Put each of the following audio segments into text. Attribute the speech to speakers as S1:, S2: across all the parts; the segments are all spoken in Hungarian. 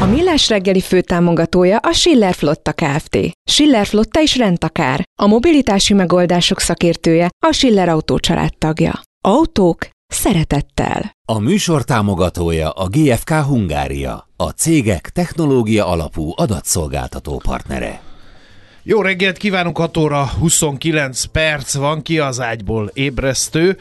S1: A Millás reggeli főtámogatója a Schiller Flotta Kft. Schiller Flotta is rendtakár. A mobilitási megoldások szakértője a Schiller Autó tagja. Autók szeretettel.
S2: A műsor támogatója a GFK Hungária, a cégek technológia alapú adatszolgáltató partnere.
S3: Jó reggelt kívánunk, 6 óra 29 perc van ki az ágyból ébresztő.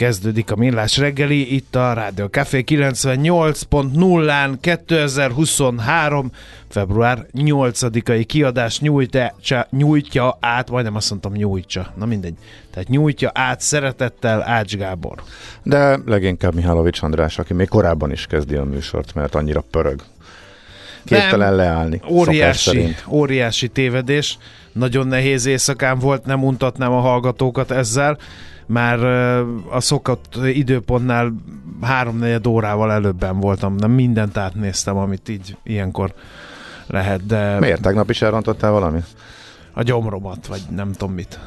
S3: Kezdődik a millás reggeli, itt a Rádió Café 98.0-án 2023. február 8-ai kiadás nyújtja, nyújtja át, majdnem azt mondtam nyújtja, na mindegy, tehát nyújtja át szeretettel Ács Gábor.
S4: De leginkább Mihálovics András, aki még korábban is kezdi a műsort, mert annyira pörög. Képtelen leállni.
S3: Óriási, óriási tévedés. Nagyon nehéz éjszakán volt, nem untatnám a hallgatókat ezzel. Már a szokott időpontnál háromnegyed órával előbben voltam. Nem mindent átnéztem, amit így ilyenkor lehet, de...
S4: Miért? Tegnap is elrontottál valamit?
S3: A gyomromat, vagy nem tudom mit.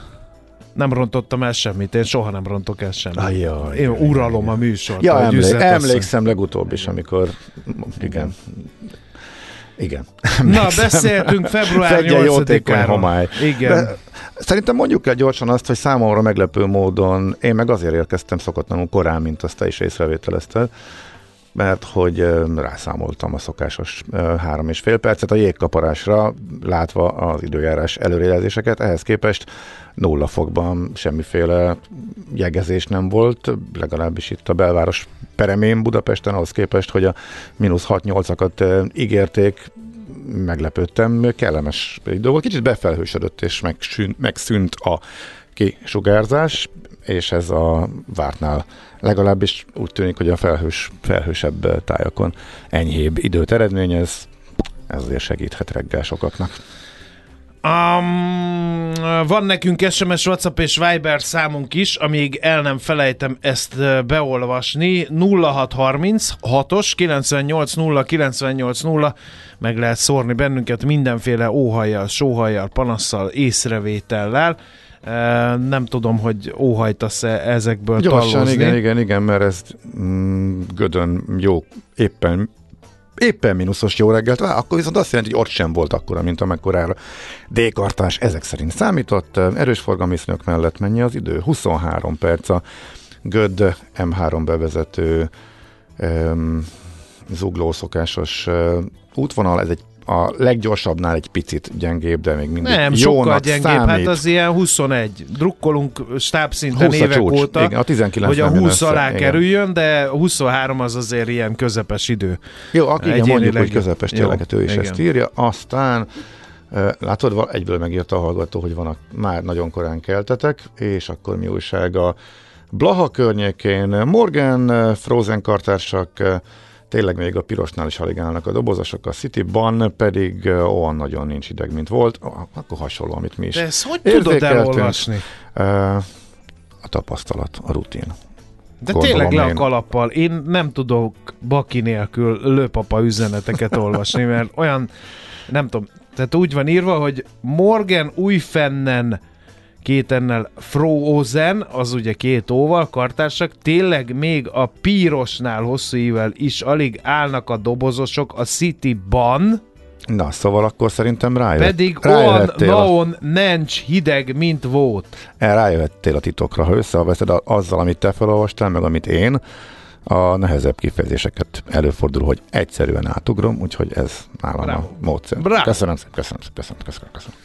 S3: Nem rontottam el semmit, én soha nem rontok el semmit.
S4: Ajjaj,
S3: én uralom a műsort.
S4: Ja, emlé- emlékszem legutóbb is, amikor... Igen. Igen.
S3: Na, beszéltünk február 8-áról.
S4: homály.
S3: Igen. De
S4: szerintem mondjuk el gyorsan azt, hogy számomra meglepő módon, én meg azért érkeztem szokatlanul korán, mint azt te is észrevételezted, mert hogy rászámoltam a szokásos három és fél percet a jégkaparásra, látva az időjárás előrejelzéseket, ehhez képest nulla fokban semmiféle jegezés nem volt, legalábbis itt a belváros peremén Budapesten, ahhoz képest, hogy a mínusz 6-8-akat ígérték, meglepődtem, kellemes idő volt, kicsit befelhősödött és megsűnt, megszűnt a kisugárzás, és ez a vártnál legalábbis úgy tűnik, hogy a felhős, felhősebb tájakon enyhébb időt eredményez, ez azért segíthet reggel sokaknak.
S3: Um, van nekünk SMS, WhatsApp és Viber számunk is, amíg el nem felejtem ezt beolvasni. 0630 6-os 98 0 98 0 meg lehet szórni bennünket mindenféle óhajjal, sóhajjal, panasszal, észrevétellel. Nem tudom, hogy óhajtasz-e ezekből
S4: Gyorsan,
S3: tallozni.
S4: igen, igen, igen, mert ez mm, gödön jó, éppen éppen mínuszos jó reggelt, akkor viszont azt jelenti, hogy ott sem volt akkora, mint amekkorára D-kartás ezek szerint számított. Erős forgalmi mellett mennyi az idő? 23 perc a Göd M3 bevezető um, zugló szokásos uh, útvonal, ez egy a leggyorsabbnál egy picit gyengébb, de még mindig
S3: Nem, sokkal gyengébb, hát számít. hát az ilyen 21. Drukkolunk stábszinten évek
S4: csúcs.
S3: óta,
S4: Igen, a 19
S3: hogy a 20 alá igen. kerüljön, de 23 az azért ilyen közepes idő.
S4: Jó, igen, mondjuk, hogy közepes, tényleg hát ő is igen. ezt írja. Aztán Látod, egyből megjött a hallgató, hogy van a, már nagyon korán keltetek, és akkor mi újság a Blaha környékén. Morgan, Frozen kartársak, tényleg még a pirosnál is alig állnak a dobozosok, a Cityban pedig olyan nagyon nincs ideg, mint volt, akkor hasonló, amit mi is
S3: De ezt hogy tudod elolvasni?
S4: A tapasztalat, a rutin.
S3: De Gondolom tényleg le a kalappal. Én nem tudok baki nélkül lőpapa üzeneteket olvasni, mert olyan, nem tudom, Tehát úgy van írva, hogy Morgan újfennen két ennel Frozen, az ugye két óval, kartársak, tényleg még a pírosnál hosszú ível is alig állnak a dobozosok a City-ban,
S4: Na, szóval akkor szerintem rájött,
S3: pedig olyan
S4: rájöhettél, a,
S3: naon nencs hideg, mint volt.
S4: eh, rájöhettél a titokra, ha összeveszed azzal, amit te felolvastál, meg amit én, a nehezebb kifejezéseket előfordul, hogy egyszerűen átugrom, úgyhogy ez nálam
S3: Bravo.
S4: a módszer.
S3: Bravo.
S4: Köszönöm szépen, köszönöm szépen, köszönöm, köszönöm, köszönöm.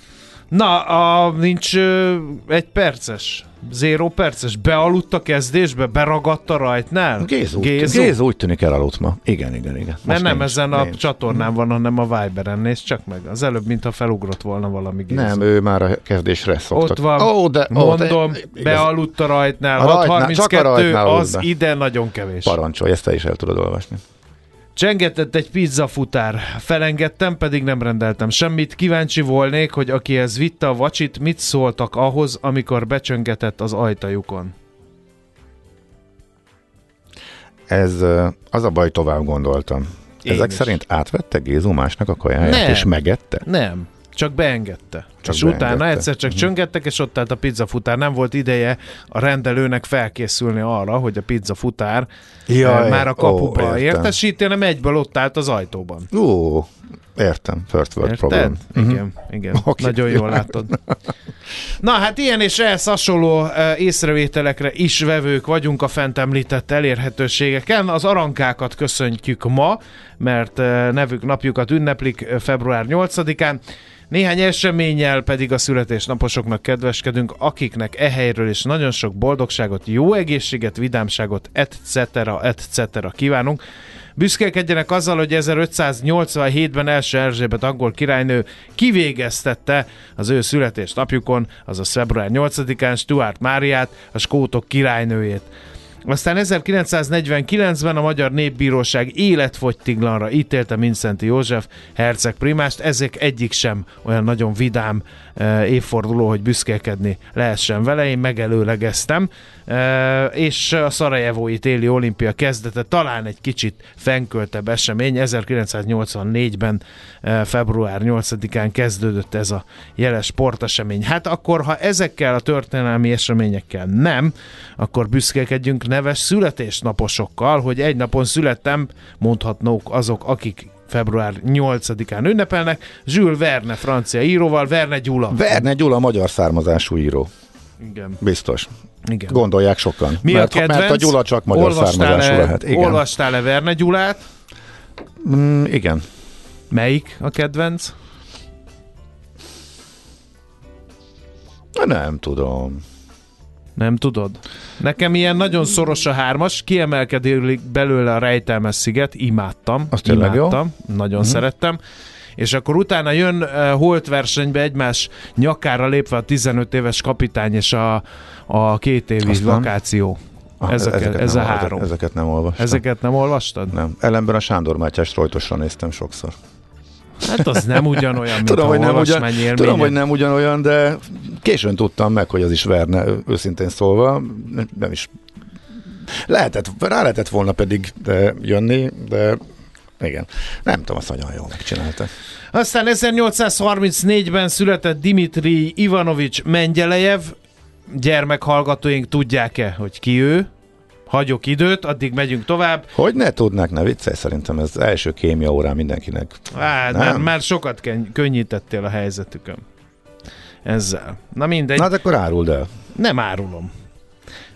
S3: Na, a, nincs ö, egy perces, zéró perces, bealudt a kezdésbe, beragadt a rajtnál?
S4: Gézó,
S3: Gézó?
S4: Gézó úgy tűnik elaludt ma. Igen, igen, igen.
S3: Mert nem
S4: nincs,
S3: ezen a
S4: nincs.
S3: csatornán van, hanem a Viberen, nézd csak meg. Az előbb, mintha felugrott volna valami Gézó.
S4: Nem, ő már a kezdésre szoktak.
S3: Ott van,
S4: Ó, de, de,
S3: mondom,
S4: igaz.
S3: bealudt a rajtnál,
S4: A rajtnál, csak a
S3: 6.32,
S4: rajtnál
S3: az
S4: be.
S3: ide nagyon kevés.
S4: Parancsolj, ezt te is el tudod olvasni.
S3: Csengetett egy pizzafutár. Felengedtem, pedig nem rendeltem semmit. Kíváncsi volnék, hogy akihez vitte a vacsit, mit szóltak ahhoz, amikor becsöngetett az ajtajukon.
S4: Ez az a baj, tovább gondoltam.
S3: Én
S4: Ezek
S3: is.
S4: szerint átvette Gézó másnak a kajáját,
S3: Nem.
S4: és megette?
S3: Nem, csak beengedte.
S4: Csak
S3: és
S4: beengedte.
S3: utána egyszer csak
S4: Mhm.
S3: csöngettek, és ott állt a pizzafutár. Nem volt ideje a rendelőnek felkészülni arra, hogy a pizzafutár
S4: Jaj,
S3: eh, már a kapuba
S4: ó,
S3: értesíti, hanem egyből ott állt az ajtóban.
S4: Ó, értem. First world
S3: Érted?
S4: problem.
S3: Igen, igen.
S4: Oké.
S3: Nagyon jól látod. Na hát ilyen és ehhez hasonló uh, észrevételekre is vevők vagyunk a fent említett elérhetőségeken. Az arankákat köszöntjük ma, mert uh, nevük napjukat ünneplik uh, február 8-án. Néhány eseménnyel pedig a születésnaposoknak kedveskedünk, akiknek e helyről is nagyon sok boldogságot, jó egészséget, vidámságot, etc. etc. kívánunk. Büszkélkedjenek azzal, hogy 1587-ben első Erzsébet angol királynő kivégeztette az ő születésnapjukon, azaz február 8-án Stuart Máriát, a skótok királynőjét. Aztán 1949-ben a Magyar Népbíróság életfogytiglanra ítélte Mincenti József herceg primást, ezek egyik sem olyan nagyon vidám évforduló, hogy büszkélkedni lehessen vele, én megelőlegeztem, eh, és a Szarajevói téli olimpia kezdete talán egy kicsit fenköltebb esemény, 1984-ben eh, február 8-án kezdődött ez a jeles sportesemény. Hát akkor, ha ezekkel a történelmi eseményekkel nem, akkor büszkélkedjünk neves születésnaposokkal, hogy egy napon születtem, mondhatnók azok, akik február 8-án ünnepelnek, Jules Verne francia íróval, Verne Gyula.
S4: Verne Gyula magyar származású író.
S3: Igen.
S4: Biztos.
S3: Igen.
S4: Gondolják sokan.
S3: Mi
S4: mert,
S3: a kedvenc?
S4: mert a Gyula csak magyar származású lehet. Igen.
S3: Olvastál-e Verne Gyulát?
S4: Mm, igen.
S3: Melyik a kedvenc?
S4: Nem tudom.
S3: Nem tudod? Nekem ilyen nagyon szoros a hármas, kiemelkedik belőle a rejtelmes sziget, imádtam.
S4: Az tényleg jó.
S3: imádtam, nagyon uh-huh. szerettem. És akkor utána jön uh, holt versenybe egymás nyakára lépve a 15 éves kapitány és a, a két évi
S4: Azt nem.
S3: vakáció.
S4: Ah,
S3: Ezeket, ez a három.
S4: Ezeket nem olvastam.
S3: Ezeket nem olvastad?
S4: Nem. Ellenben a Sándor Mátyás rojtosra néztem sokszor.
S3: Hát az nem ugyanolyan, mint
S4: Tudom,
S3: a
S4: hogy nem, ugyan, tudom, hogy nem ugyanolyan, de későn tudtam meg, hogy az is Verne, őszintén szólva. Nem is. Lehetett, rá lehetett volna pedig de jönni, de igen. Nem tudom, azt nagyon jól megcsinálta.
S3: Aztán 1834-ben született Dimitri Ivanovics Mengyelejev. Gyermekhallgatóink tudják-e, hogy ki ő? Hagyok időt, addig megyünk tovább.
S4: Hogy ne tudnák, ne viccelj, szerintem ez első kémia órán mindenkinek.
S3: Á,
S4: Nem?
S3: már, már sokat ken- könnyítettél a helyzetükön. Ezzel. Na mindegy,
S4: Na, hát akkor áruld el.
S3: nem árulom.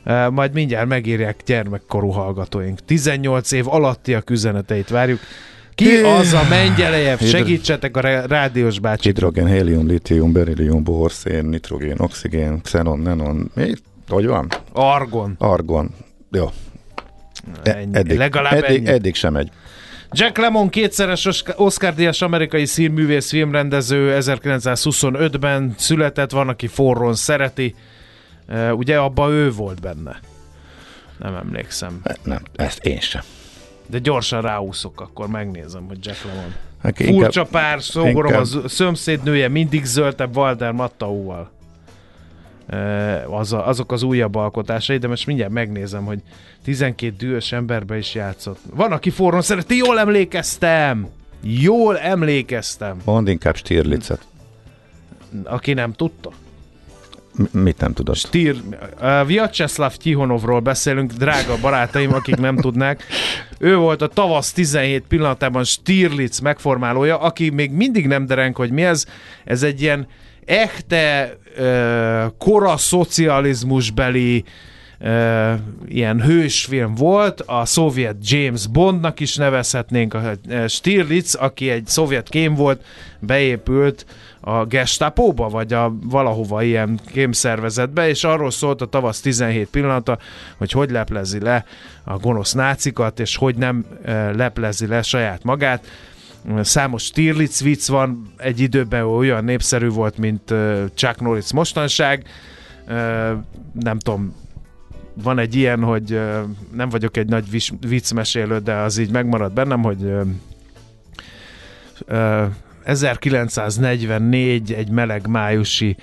S3: Uh, majd mindjárt megírják gyermekkorú hallgatóink. 18 év alattiak üzeneteit várjuk. Ki az a Mengyelejev? Segítsetek a rádiós bácsi.
S4: Hidrogén, hélium, litium, berillium, bor, szén, nitrogén, oxigén, xenon, nenon. Mi? Hogy van?
S3: Argon.
S4: Argon. Jó. E-
S3: Ennyi.
S4: eddig,
S3: Legalább
S4: eddig,
S3: ennyi.
S4: eddig sem egy.
S3: Jack Lemmon kétszeres Osc- Oscar-díjas amerikai színművész, filmrendező 1925-ben született, van, aki forrón szereti. Uh, ugye abban ő volt benne. Nem emlékszem.
S4: E, Nem, ezt én sem.
S3: De gyorsan ráúszok, akkor megnézem, hogy Jack Lemmon.
S4: Hát
S3: Furcsa pár, szógorom
S4: inkább-
S3: a szomszédnője mindig zöldebb Walter Mattauval. Az a, azok az újabb alkotásai, de most mindjárt megnézem, hogy 12 dühös emberbe is játszott. Van, aki forrón szereti, jól emlékeztem! Jól emlékeztem,
S4: Mondd inkább Stirlitzet.
S3: aki nem tudta.
S4: M- mit nem tudod?
S3: Stír, uh, Vyacheslav Tihonovról beszélünk, drága barátaim, akik nem tudnák. Ő volt a tavasz 17 pillanatában Stirlitz megformálója, aki még mindig nem derenk, hogy mi ez. Ez egy ilyen echte uh, kora szocializmusbeli uh, ilyen hősfilm volt, a szovjet James Bondnak is nevezhetnénk, a Stirlitz, aki egy szovjet kém volt, beépült a gestapóba, vagy a valahova ilyen kémszervezetbe, és arról szólt a tavasz 17 pillanata, hogy hogy leplezi le a gonosz nácikat, és hogy nem leplezi le saját magát. Számos Stirlitz vicc van, egy időben olyan népszerű volt, mint Chuck Norris mostanság. Nem tudom, van egy ilyen, hogy nem vagyok egy nagy viccmesélő, de az így megmaradt bennem, hogy uh, uh, 1944 egy meleg májusi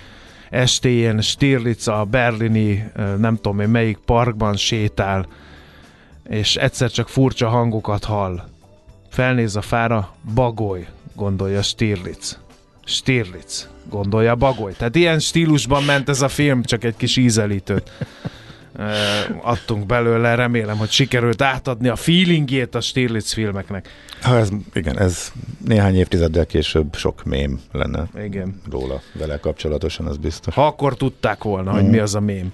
S3: estéjén Stirlitz a berlini, nem tudom én melyik parkban sétál, és egyszer csak furcsa hangokat hall. Felnéz a fára, bagoly, gondolja Stirlitz. Stirlitz, gondolja bagoly. Tehát ilyen stílusban ment ez a film, csak egy kis ízelítőt adtunk belőle. Remélem, hogy sikerült átadni a feelingjét a Stirlitz filmeknek.
S4: Ha ez, igen, ez néhány évtizeddel később sok mém lenne
S3: Igen.
S4: róla vele kapcsolatosan, az biztos.
S3: Ha akkor tudták volna, hogy mi az a mém.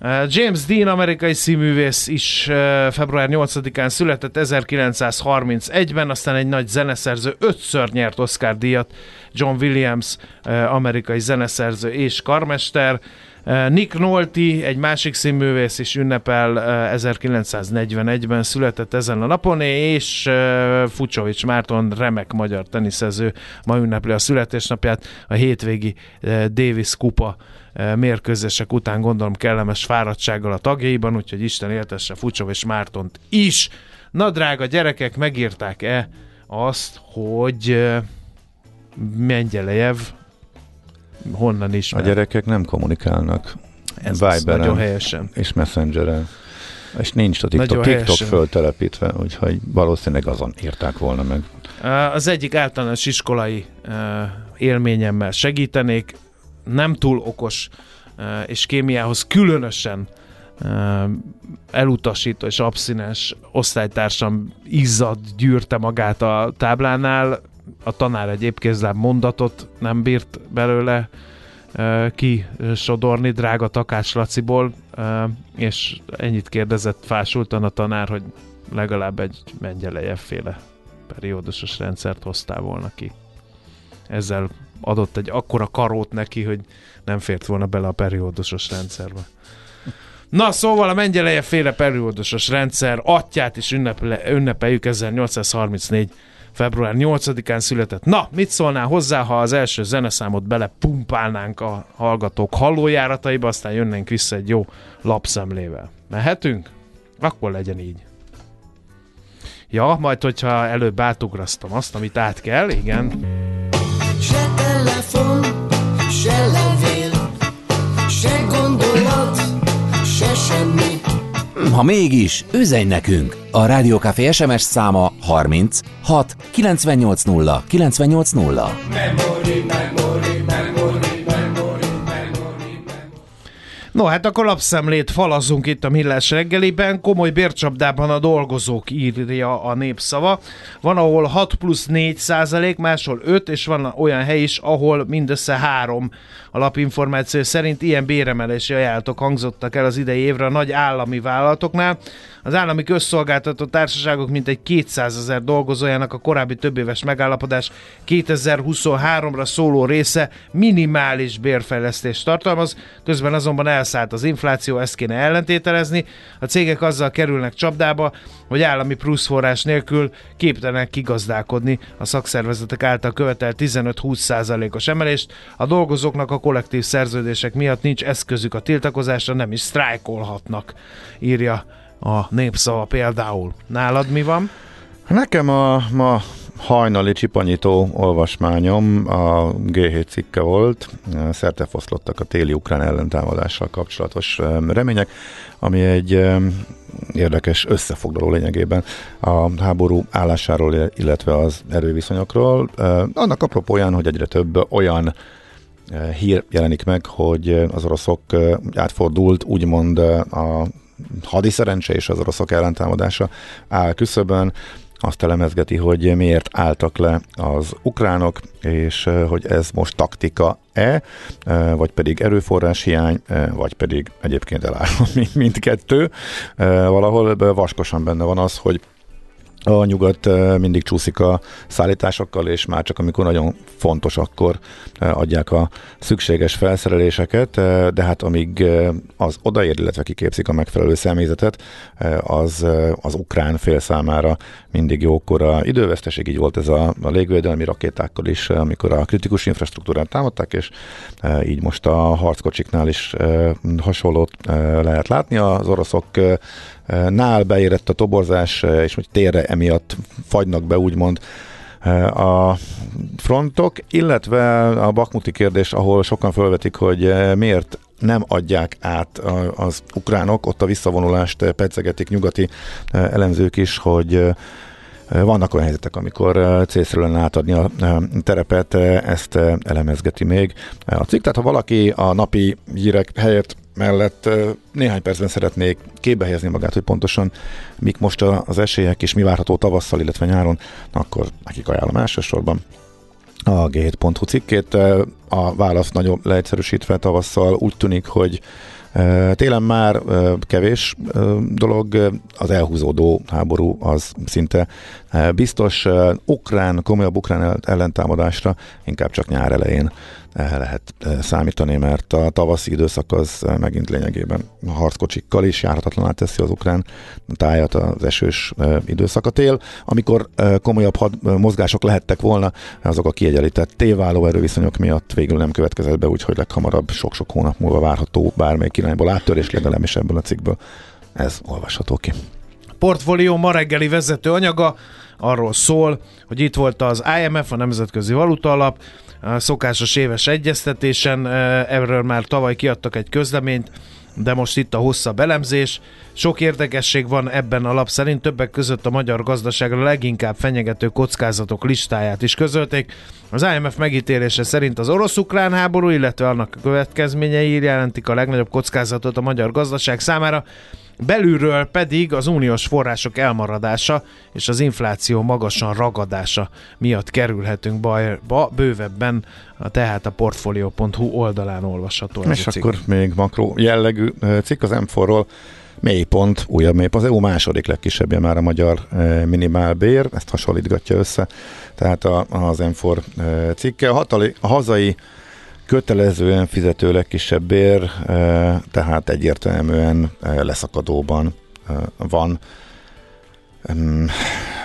S3: Uh, James Dean, amerikai színművész is uh, február 8-án született 1931-ben, aztán egy nagy zeneszerző, ötször nyert Oscar díjat, John Williams, uh, amerikai zeneszerző és karmester, Nick Nolte, egy másik színművész is ünnepel uh, 1941-ben született ezen a napon, és Fucsovics Márton, remek magyar teniszező, ma ünnepli a születésnapját, a hétvégi Davis kupa mérkőzések után gondolom kellemes fáradtsággal a tagjaiban, úgyhogy Isten éltesse Fucsovics Mártont is. Na drága gyerekek, megírták-e azt, hogy Mengyelejev honnan
S4: A
S3: ismer?
S4: gyerekek nem kommunikálnak
S3: Ez
S4: Viberen
S3: nagyon helyesen.
S4: és Messengeren. És nincs a TikTok,
S3: Nagyon
S4: TikTok föltelepítve, úgyhogy valószínűleg azon írták volna meg.
S3: Az egyik általános iskolai élményemmel segítenék, nem túl okos és kémiához különösen elutasító és abszinens osztálytársam izzad gyűrte magát a táblánál, a tanár egy épkézláb mondatot nem bírt belőle uh, kisodorni drága Takács Laciból, és ennyit kérdezett fásultan a tanár, hogy legalább egy Mengyelejev féle periódusos rendszert hoztál volna ki. Ezzel adott egy akkora karót neki, hogy nem fért volna bele a periódusos rendszerbe. Na, szóval a Mengyeleje féle periódusos rendszer atyát is ünneple, ünnepeljük 1834 február 8-án született. Na, mit szólnál hozzá, ha az első zeneszámot belepumpálnánk a hallgatók hallójárataiba, aztán jönnénk vissza egy jó lapszemlével. Mehetünk? Akkor legyen így. Ja, majd hogyha előbb átugrasztom azt, amit át kell, igen.
S5: Se levél, se gondolat, se semmi.
S2: Ha mégis, üzenj nekünk! A Rádiókafé SMS száma 30 6 980 980.
S3: No, hát akkor lapszemlét falazunk itt a Millás reggeliben. Komoly bércsapdában a dolgozók írja a népszava. Van, ahol 6 plusz 4 százalék, máshol 5, és van olyan hely is, ahol mindössze 3 a lapinformáció szerint ilyen béremelési ajánlatok hangzottak el az idei évre a nagy állami vállalatoknál. Az állami közszolgáltató társaságok mintegy 200 ezer dolgozójának a korábbi többéves megállapodás 2023-ra szóló része minimális bérfejlesztést tartalmaz, közben azonban elszállt az infláció, ezt kéne ellentételezni. A cégek azzal kerülnek csapdába, hogy állami pluszforrás nélkül képtelenek kigazdálkodni a szakszervezetek által követelt 15-20%-os emelést. A dolgozóknak a kollektív szerződések miatt nincs eszközük a tiltakozásra, nem is sztrájkolhatnak, írja a népszava például. Nálad mi van?
S4: Nekem a ma hajnali csipanyító olvasmányom a G7 cikke volt, szerte foszlottak a téli ukrán ellentámadással kapcsolatos remények, ami egy érdekes összefoglaló lényegében a háború állásáról, illetve az erőviszonyokról. Annak apropóján, hogy egyre több olyan hír jelenik meg, hogy az oroszok átfordult úgymond a hadiszerencse és az oroszok ellentámadása áll küszöbön, azt elemezgeti, hogy miért álltak le az ukránok, és hogy ez most taktika-e, vagy pedig erőforrás hiány, vagy pedig egyébként elállom mindkettő. Valahol vaskosan benne van az, hogy a nyugat mindig csúszik a szállításokkal, és már csak amikor nagyon fontos, akkor adják a szükséges felszereléseket, de hát amíg az odaér, illetve kiképzik a megfelelő személyzetet, az az ukrán fél számára mindig jókora időveszteség, így volt ez a, a légvédelmi rakétákkal is, amikor a kritikus infrastruktúrát támadták, és így most a harckocsiknál is hasonlót lehet látni. Az oroszok nál beérett a toborzás, és hogy térre emiatt fagynak be úgymond a frontok, illetve a bakmuti kérdés, ahol sokan felvetik, hogy miért nem adják át az ukránok, ott a visszavonulást pedzegetik nyugati elemzők is, hogy vannak olyan helyzetek, amikor célszerű lenne átadni a terepet, ezt elemezgeti még a cikk. Tehát ha valaki a napi hírek helyett mellett néhány percben szeretnék képbe helyezni magát, hogy pontosan mik most az esélyek, és mi várható tavasszal, illetve nyáron, akkor nekik ajánlom elsősorban a g7.hu cikkét. A válasz nagyon leegyszerűsítve tavasszal úgy tűnik, hogy Télen már kevés dolog, az elhúzódó háború az szinte biztos. Ukrán, komolyabb ukrán ellentámadásra inkább csak nyár elején lehet számítani, mert a tavaszi időszak az megint lényegében harckocsikkal is járhatatlaná teszi az ukrán tájat az esős időszak. A amikor komolyabb had, mozgások lehettek volna, azok a kiegyenlített téváló erőviszonyok miatt végül nem következett be, úgyhogy leghamarabb sok-sok hónap múlva várható bármelyik irányból áttörés legalábbis ebből a cikkből. Ez olvasható ki.
S3: Portfólió ma reggeli vezető anyaga arról szól, hogy itt volt az IMF, a Nemzetközi Valuta Alap, a szokásos éves egyeztetésen, erről már tavaly kiadtak egy közleményt, de most itt a hosszabb elemzés. Sok érdekesség van ebben a lap szerint, többek között a magyar gazdaságra leginkább fenyegető kockázatok listáját is közölték. Az IMF megítélése szerint az orosz-ukrán háború, illetve annak következményei jelentik a legnagyobb kockázatot a magyar gazdaság számára. Belülről pedig az uniós források elmaradása és az infláció magasan ragadása miatt kerülhetünk bajba, bővebben tehát a portfolio.hu oldalán olvasható.
S4: És akkor még makro jellegű cikk az M4-ról mélypont, újabb mélypont, az EU második legkisebbje már a magyar minimálbér, ezt hasonlítgatja össze, tehát az M4 cikke. A, hatali, a hazai kötelezően fizető legkisebb bér, tehát egyértelműen leszakadóban van.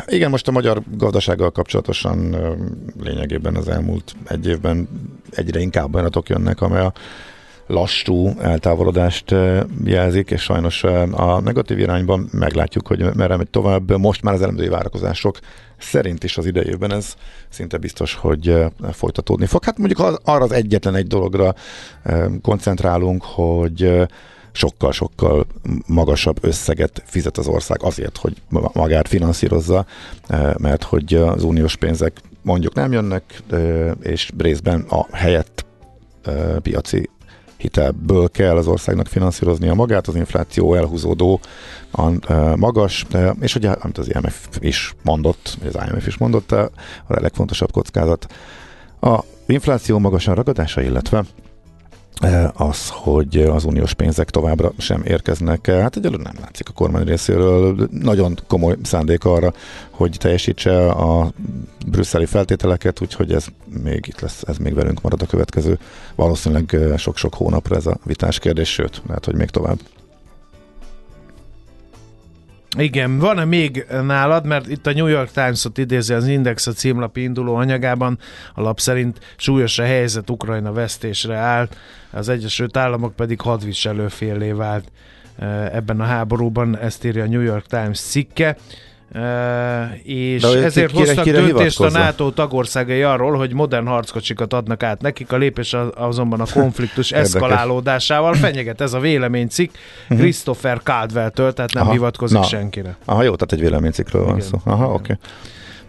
S4: Igen, most a magyar gazdasággal kapcsolatosan lényegében az elmúlt egy évben egyre inkább olyanok jönnek, amely a lassú eltávolodást jelzik, és sajnos a negatív irányban meglátjuk, hogy merre megy tovább. Most már az elemzői várakozások szerint is az idejében ez szinte biztos, hogy folytatódni fog. Hát mondjuk arra az egyetlen egy dologra koncentrálunk, hogy sokkal-sokkal magasabb összeget fizet az ország azért, hogy magát finanszírozza, mert hogy az uniós pénzek mondjuk nem jönnek, és részben a helyett piaci hitelből kell az országnak finanszíroznia magát, az infláció elhúzódó a, magas, és ugye, amit az IMF is mondott, az IMF is mondott, a legfontosabb kockázat. A infláció magasan ragadása, illetve az, hogy az uniós pénzek továbbra sem érkeznek. Hát egyelőre nem látszik a kormány részéről. Nagyon komoly szándék arra, hogy teljesítse a brüsszeli feltételeket, úgyhogy ez még itt lesz, ez még velünk marad a következő valószínűleg sok-sok hónapra ez a vitás kérdés, sőt, lehet, hogy még tovább.
S3: Igen, van-e még nálad, mert itt a New York Times-ot idézi az Index a címlapi induló anyagában, a lap szerint súlyos a helyzet Ukrajna vesztésre állt, az Egyesült Államok pedig hadviselő félé vált ebben a háborúban, ezt írja a New York Times cikke. Uh, és ezért
S4: kire-
S3: hoztak
S4: kire
S3: döntést a? NATO tagországai arról, hogy modern harckocsikat adnak át nekik, a lépés az- azonban a konfliktus eszkalálódásával fenyeget ez a véleménycikk Christopher Caldwell-től, tehát nem
S4: Aha.
S3: hivatkozik
S4: Na.
S3: senkire.
S4: Aha, jó, tehát egy véleménycikről van
S3: Igen.
S4: szó. Aha, oké.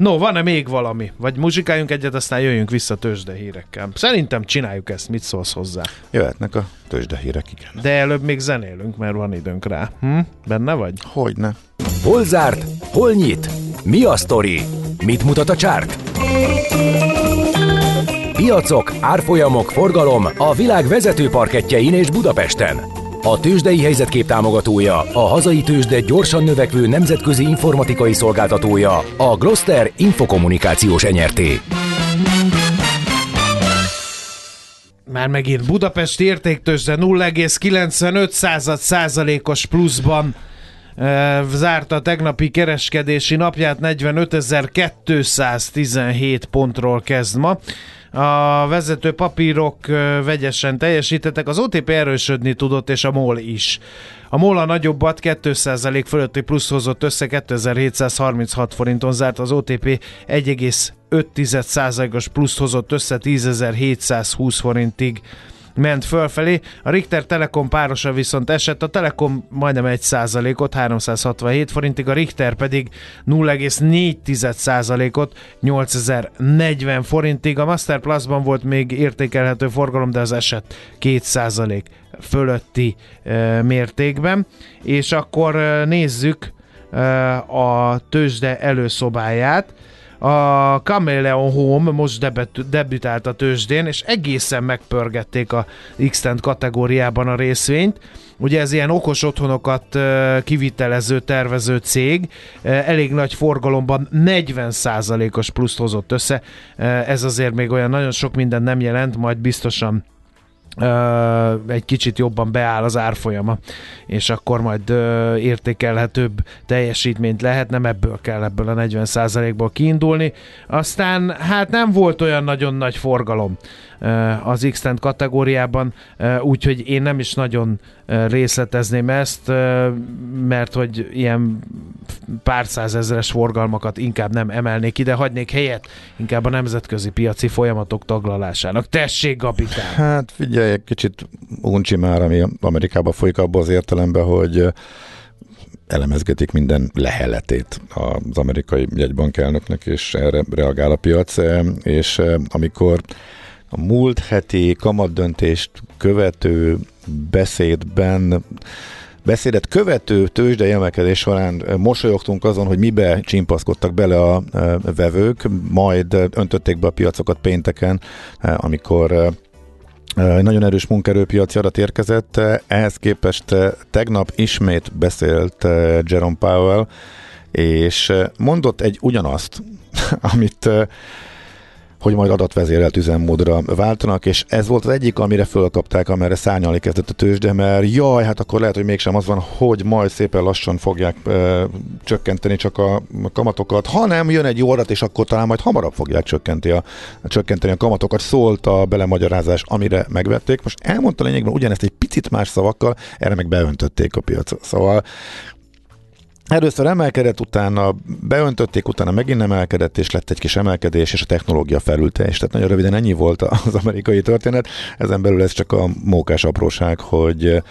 S3: No, van-e még valami? Vagy muzsikáljunk egyet, aztán jöjjünk vissza tőzsde hírekkel. Szerintem csináljuk ezt, mit szólsz hozzá?
S4: Jöhetnek a tőzsdehírek, igen.
S3: De előbb még zenélünk, mert van időnk rá. Hm? Benne vagy?
S4: Hogyne.
S6: Hol zárt? Hol nyit? Mi a sztori? Mit mutat a csárt? Piacok, árfolyamok, forgalom a világ vezető parketjein és Budapesten. A tőzsdei helyzetkép támogatója, a hazai tőzsde gyorsan növekvő nemzetközi informatikai szolgáltatója, a Gloster Infokommunikációs Enyerté.
S3: Már megint Budapest értéktőzsde 0,95 század százalékos pluszban e, zárta tegnapi kereskedési napját, 45.217 pontról kezd ma. A vezető papírok vegyesen teljesítettek, az OTP erősödni tudott, és a MOL is. A MOL a nagyobbat 2% fölötti plusz hozott össze, 2736 forinton zárt, az OTP 1,5%-os plusz hozott össze, 10.720 forintig ment fölfelé. A Richter Telekom párosa viszont esett, a Telekom majdnem 1%-ot, 367 forintig, a Richter pedig 0,4%-ot, 8040 forintig. A Master Plus-ban volt még értékelhető forgalom, de az esett 2% fölötti e, mértékben. És akkor nézzük e, a tőzsde előszobáját. A Chameleon Home most debüt, debütált a tőzsdén, és egészen megpörgették a x kategóriában a részvényt. Ugye ez ilyen okos otthonokat kivitelező, tervező cég, elég nagy forgalomban 40%-os pluszt hozott össze. Ez azért még olyan nagyon sok minden nem jelent, majd biztosan egy kicsit jobban beáll az árfolyama, és akkor majd értékelhetőbb teljesítményt lehet, nem ebből kell ebből a 40%-ból kiindulni. Aztán hát nem volt olyan nagyon nagy forgalom az x kategóriában, úgyhogy én nem is nagyon részletezném ezt, mert hogy ilyen pár százezeres forgalmakat inkább nem emelnék ide, hagynék helyet inkább a nemzetközi piaci folyamatok taglalásának. Tessék, Gabikám!
S4: Hát figyelj, egy kicsit uncsi már, ami Amerikában folyik abban az értelemben, hogy elemezgetik minden leheletét az amerikai jegybank elnöknek, és erre reagál a piac, és amikor a múlt heti kamatdöntést követő beszédben beszédet követő tőzsdei emelkedés során mosolyogtunk azon, hogy mibe csimpaszkodtak bele a vevők, majd öntötték be a piacokat pénteken, amikor nagyon erős munkaerőpiaci adat érkezett. Ehhez képest tegnap ismét beszélt Jerome Powell, és mondott egy ugyanazt, amit hogy majd adatvezérelt üzemmódra váltanak, és ez volt az egyik, amire fölkapták, amerre szárnyalni kezdett a tőzsde, mert jaj, hát akkor lehet, hogy mégsem az van, hogy majd szépen lassan fogják ö, csökkenteni csak a kamatokat, hanem jön egy jó adat, és akkor talán majd hamarabb fogják csökkenteni a, csökkenteni a kamatokat. Szólt a belemagyarázás, amire megvették. Most elmondta lényegben ugyanezt egy picit más szavakkal, erre meg beöntötték a piacot. Szóval Először emelkedett, utána beöntötték, utána megint emelkedett, és lett egy kis emelkedés, és a technológia felülte, és tehát nagyon röviden ennyi volt az amerikai történet. Ezen belül ez csak a mókás apróság, hogy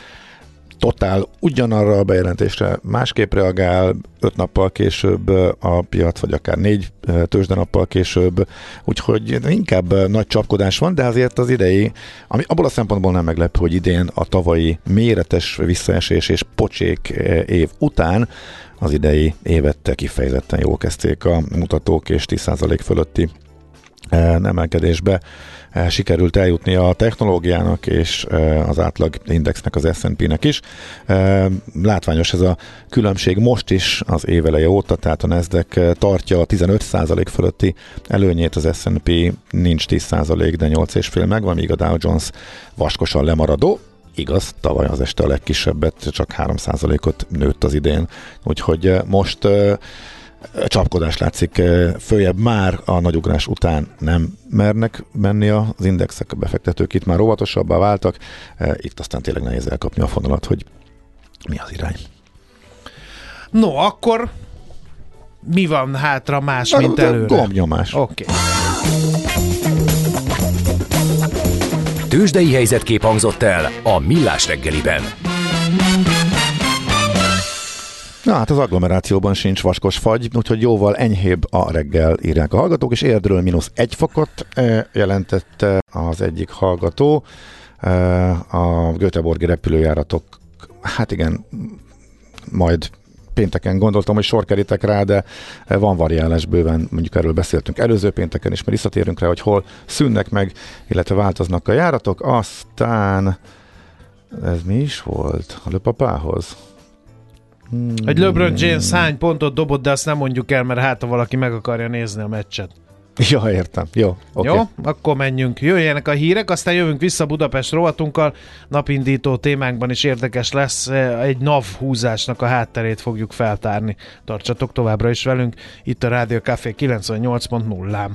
S4: totál ugyanarra a bejelentésre másképp reagál, öt nappal később a piac, vagy akár négy tőzsdenappal később, úgyhogy inkább nagy csapkodás van, de azért az idei, ami abból a szempontból nem meglepő, hogy idén a tavalyi méretes visszaesés és pocsék év után az idei évet kifejezetten jól kezdték a mutatók, és 10% fölötti emelkedésbe sikerült eljutni a technológiának és az átlag indexnek, az S&P-nek is. Látványos ez a különbség most is az éveleje óta, tehát a Nasdaq tartja a 15% fölötti előnyét, az S&P nincs 10%, de 8,5 megvan, míg a Dow Jones vaskosan lemaradó, Igaz, tavaly az este a legkisebbet, csak 3%-ot nőtt az idén, úgyhogy most csapkodás látszik följebb már a nagyugrás után nem mernek menni az indexek, a befektetők itt már óvatosabbá váltak, itt aztán tényleg nehéz elkapni a fonalat, hogy mi az irány.
S3: No, akkor mi van hátra más, mint előre?
S4: Gombnyomás.
S3: Oké. Okay.
S6: Tőzsdei helyzetkép hangzott el a Millás reggeliben.
S4: Na hát az agglomerációban sincs vaskos fagy, úgyhogy jóval enyhébb a reggel írják a hallgatók, és Érdről mínusz egy fokot eh, jelentette az egyik hallgató. Eh, A Göteborgi repülőjáratok, hát igen, majd pénteken gondoltam, hogy sor kerítek rá, de van variálás bőven, mondjuk erről beszéltünk előző pénteken is, mert visszatérünk rá, hogy hol szűnnek meg, illetve változnak a járatok, aztán ez mi is volt? A löpapához?
S3: Egy LeBron James hány pontot dobott, de azt nem mondjuk el, mert hát ha valaki meg akarja nézni a meccset.
S4: Ja, értem. Jó.
S3: Okay. Jó, akkor menjünk. Jöjjenek a hírek, aztán jövünk vissza Budapest rovatunkkal. Napindító témánkban is érdekes lesz. Egy NAV húzásnak a hátterét fogjuk feltárni. Tartsatok továbbra is velünk. Itt a Rádió Café 98.0-án.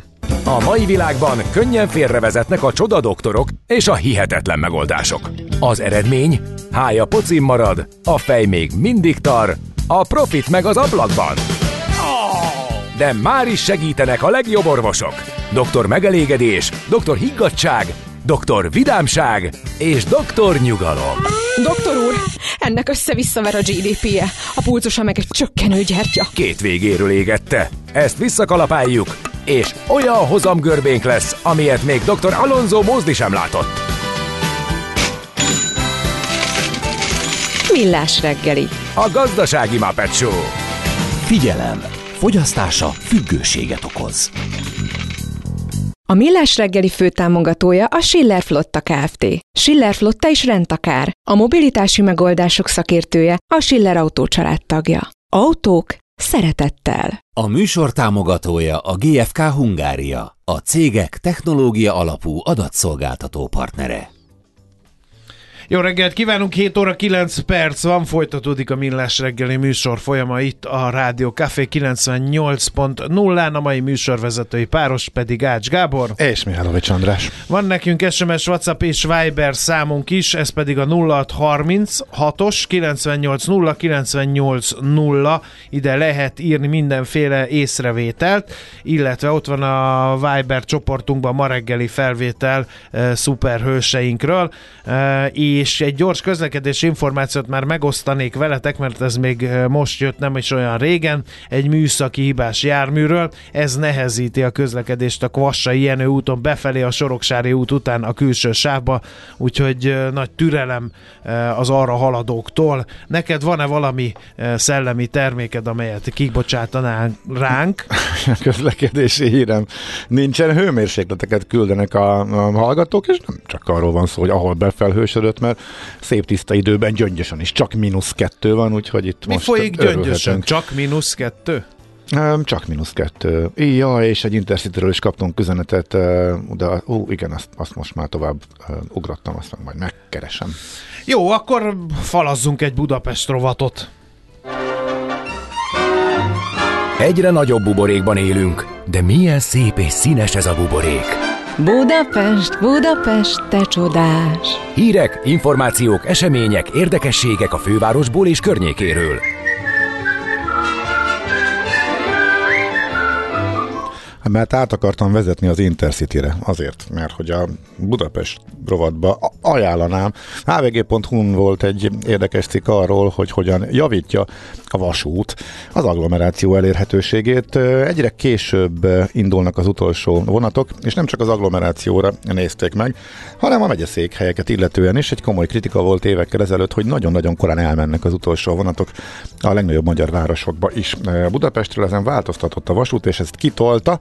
S6: A mai világban könnyen félrevezetnek a csoda doktorok és a hihetetlen megoldások. Az eredmény? Hája pocim marad, a fej még mindig tar, a profit meg az ablakban. De már is segítenek a legjobb orvosok. Doktor megelégedés, doktor higgadság, doktor vidámság és doktor nyugalom.
S1: Doktor úr, ennek össze-visszaver a GDP-je, a pulcosa meg egy csökkenő gyertya.
S6: Két végéről égette. Ezt visszakalapáljuk, és olyan hozamgörbénk lesz, amilyet még dr. Alonso Mózdi sem látott.
S1: Millás reggeli.
S6: A gazdasági Muppet Show.
S2: Figyelem! Fogyasztása függőséget okoz.
S1: A Millás reggeli főtámogatója a Schiller Flotta Kft. Schiller Flotta is rendtakár. A mobilitási megoldások szakértője a Schiller Autó tagja. Autók szeretettel.
S2: A műsor támogatója a GFK Hungária, a cégek technológia alapú adatszolgáltató partnere.
S3: Jó reggelt kívánunk, 7 óra 9 perc van, folytatódik a Millás reggeli műsor folyama itt a Rádió Café 98.0-án, a mai műsorvezetői páros pedig Ács Gábor.
S4: És Mihálovics András.
S3: Van nekünk SMS, WhatsApp és Viber számunk is, ez pedig a 0636-os 980 980 ide lehet írni mindenféle észrevételt, illetve ott van a Viber csoportunkban ma reggeli felvétel e, szuperhőseinkről, e, és egy gyors közlekedés információt már megosztanék veletek, mert ez még most jött nem is olyan régen, egy műszaki hibás járműről, ez nehezíti a közlekedést a Kvassai Jenő úton befelé a Soroksári út után a külső sávba, úgyhogy nagy türelem az arra haladóktól. Neked van-e valami szellemi terméked, amelyet kibocsátanál ránk?
S4: közlekedési hírem. Nincsen hőmérsékleteket küldenek a, a hallgatók, és nem csak arról van szó, hogy ahol befelhősödött, mert szép tiszta időben gyöngyösen is csak mínusz kettő van, úgyhogy itt
S3: Mi
S4: most
S3: folyik gyöngyösen? Csak mínusz kettő?
S4: Öm, Csak mínusz kettő. Ja, és egy Intercity-ről is kaptunk üzenetet, ö, de ú, igen, azt, azt most már tovább ö, ugrottam, azt meg majd megkeresem.
S3: Jó, akkor falazzunk egy Budapest rovatot.
S6: Egyre nagyobb buborékban élünk, de milyen szép és színes ez a buborék.
S1: Budapest, Budapest, te csodás!
S6: Hírek, információk, események, érdekességek a fővárosból és környékéről.
S4: Mert át akartam vezetni az Intercity-re, azért, mert hogy a Budapest rovatba ajánlanám. hvg.hu-n volt egy érdekes cikk arról, hogy hogyan javítja a vasút az agglomeráció elérhetőségét. Egyre később indulnak az utolsó vonatok, és nem csak az agglomerációra nézték meg, hanem a megyeszékhelyeket illetően is. Egy komoly kritika volt évekkel ezelőtt, hogy nagyon-nagyon korán elmennek az utolsó vonatok a legnagyobb magyar városokba is. Budapestről ezen változtatott a vasút, és ezt kitolta,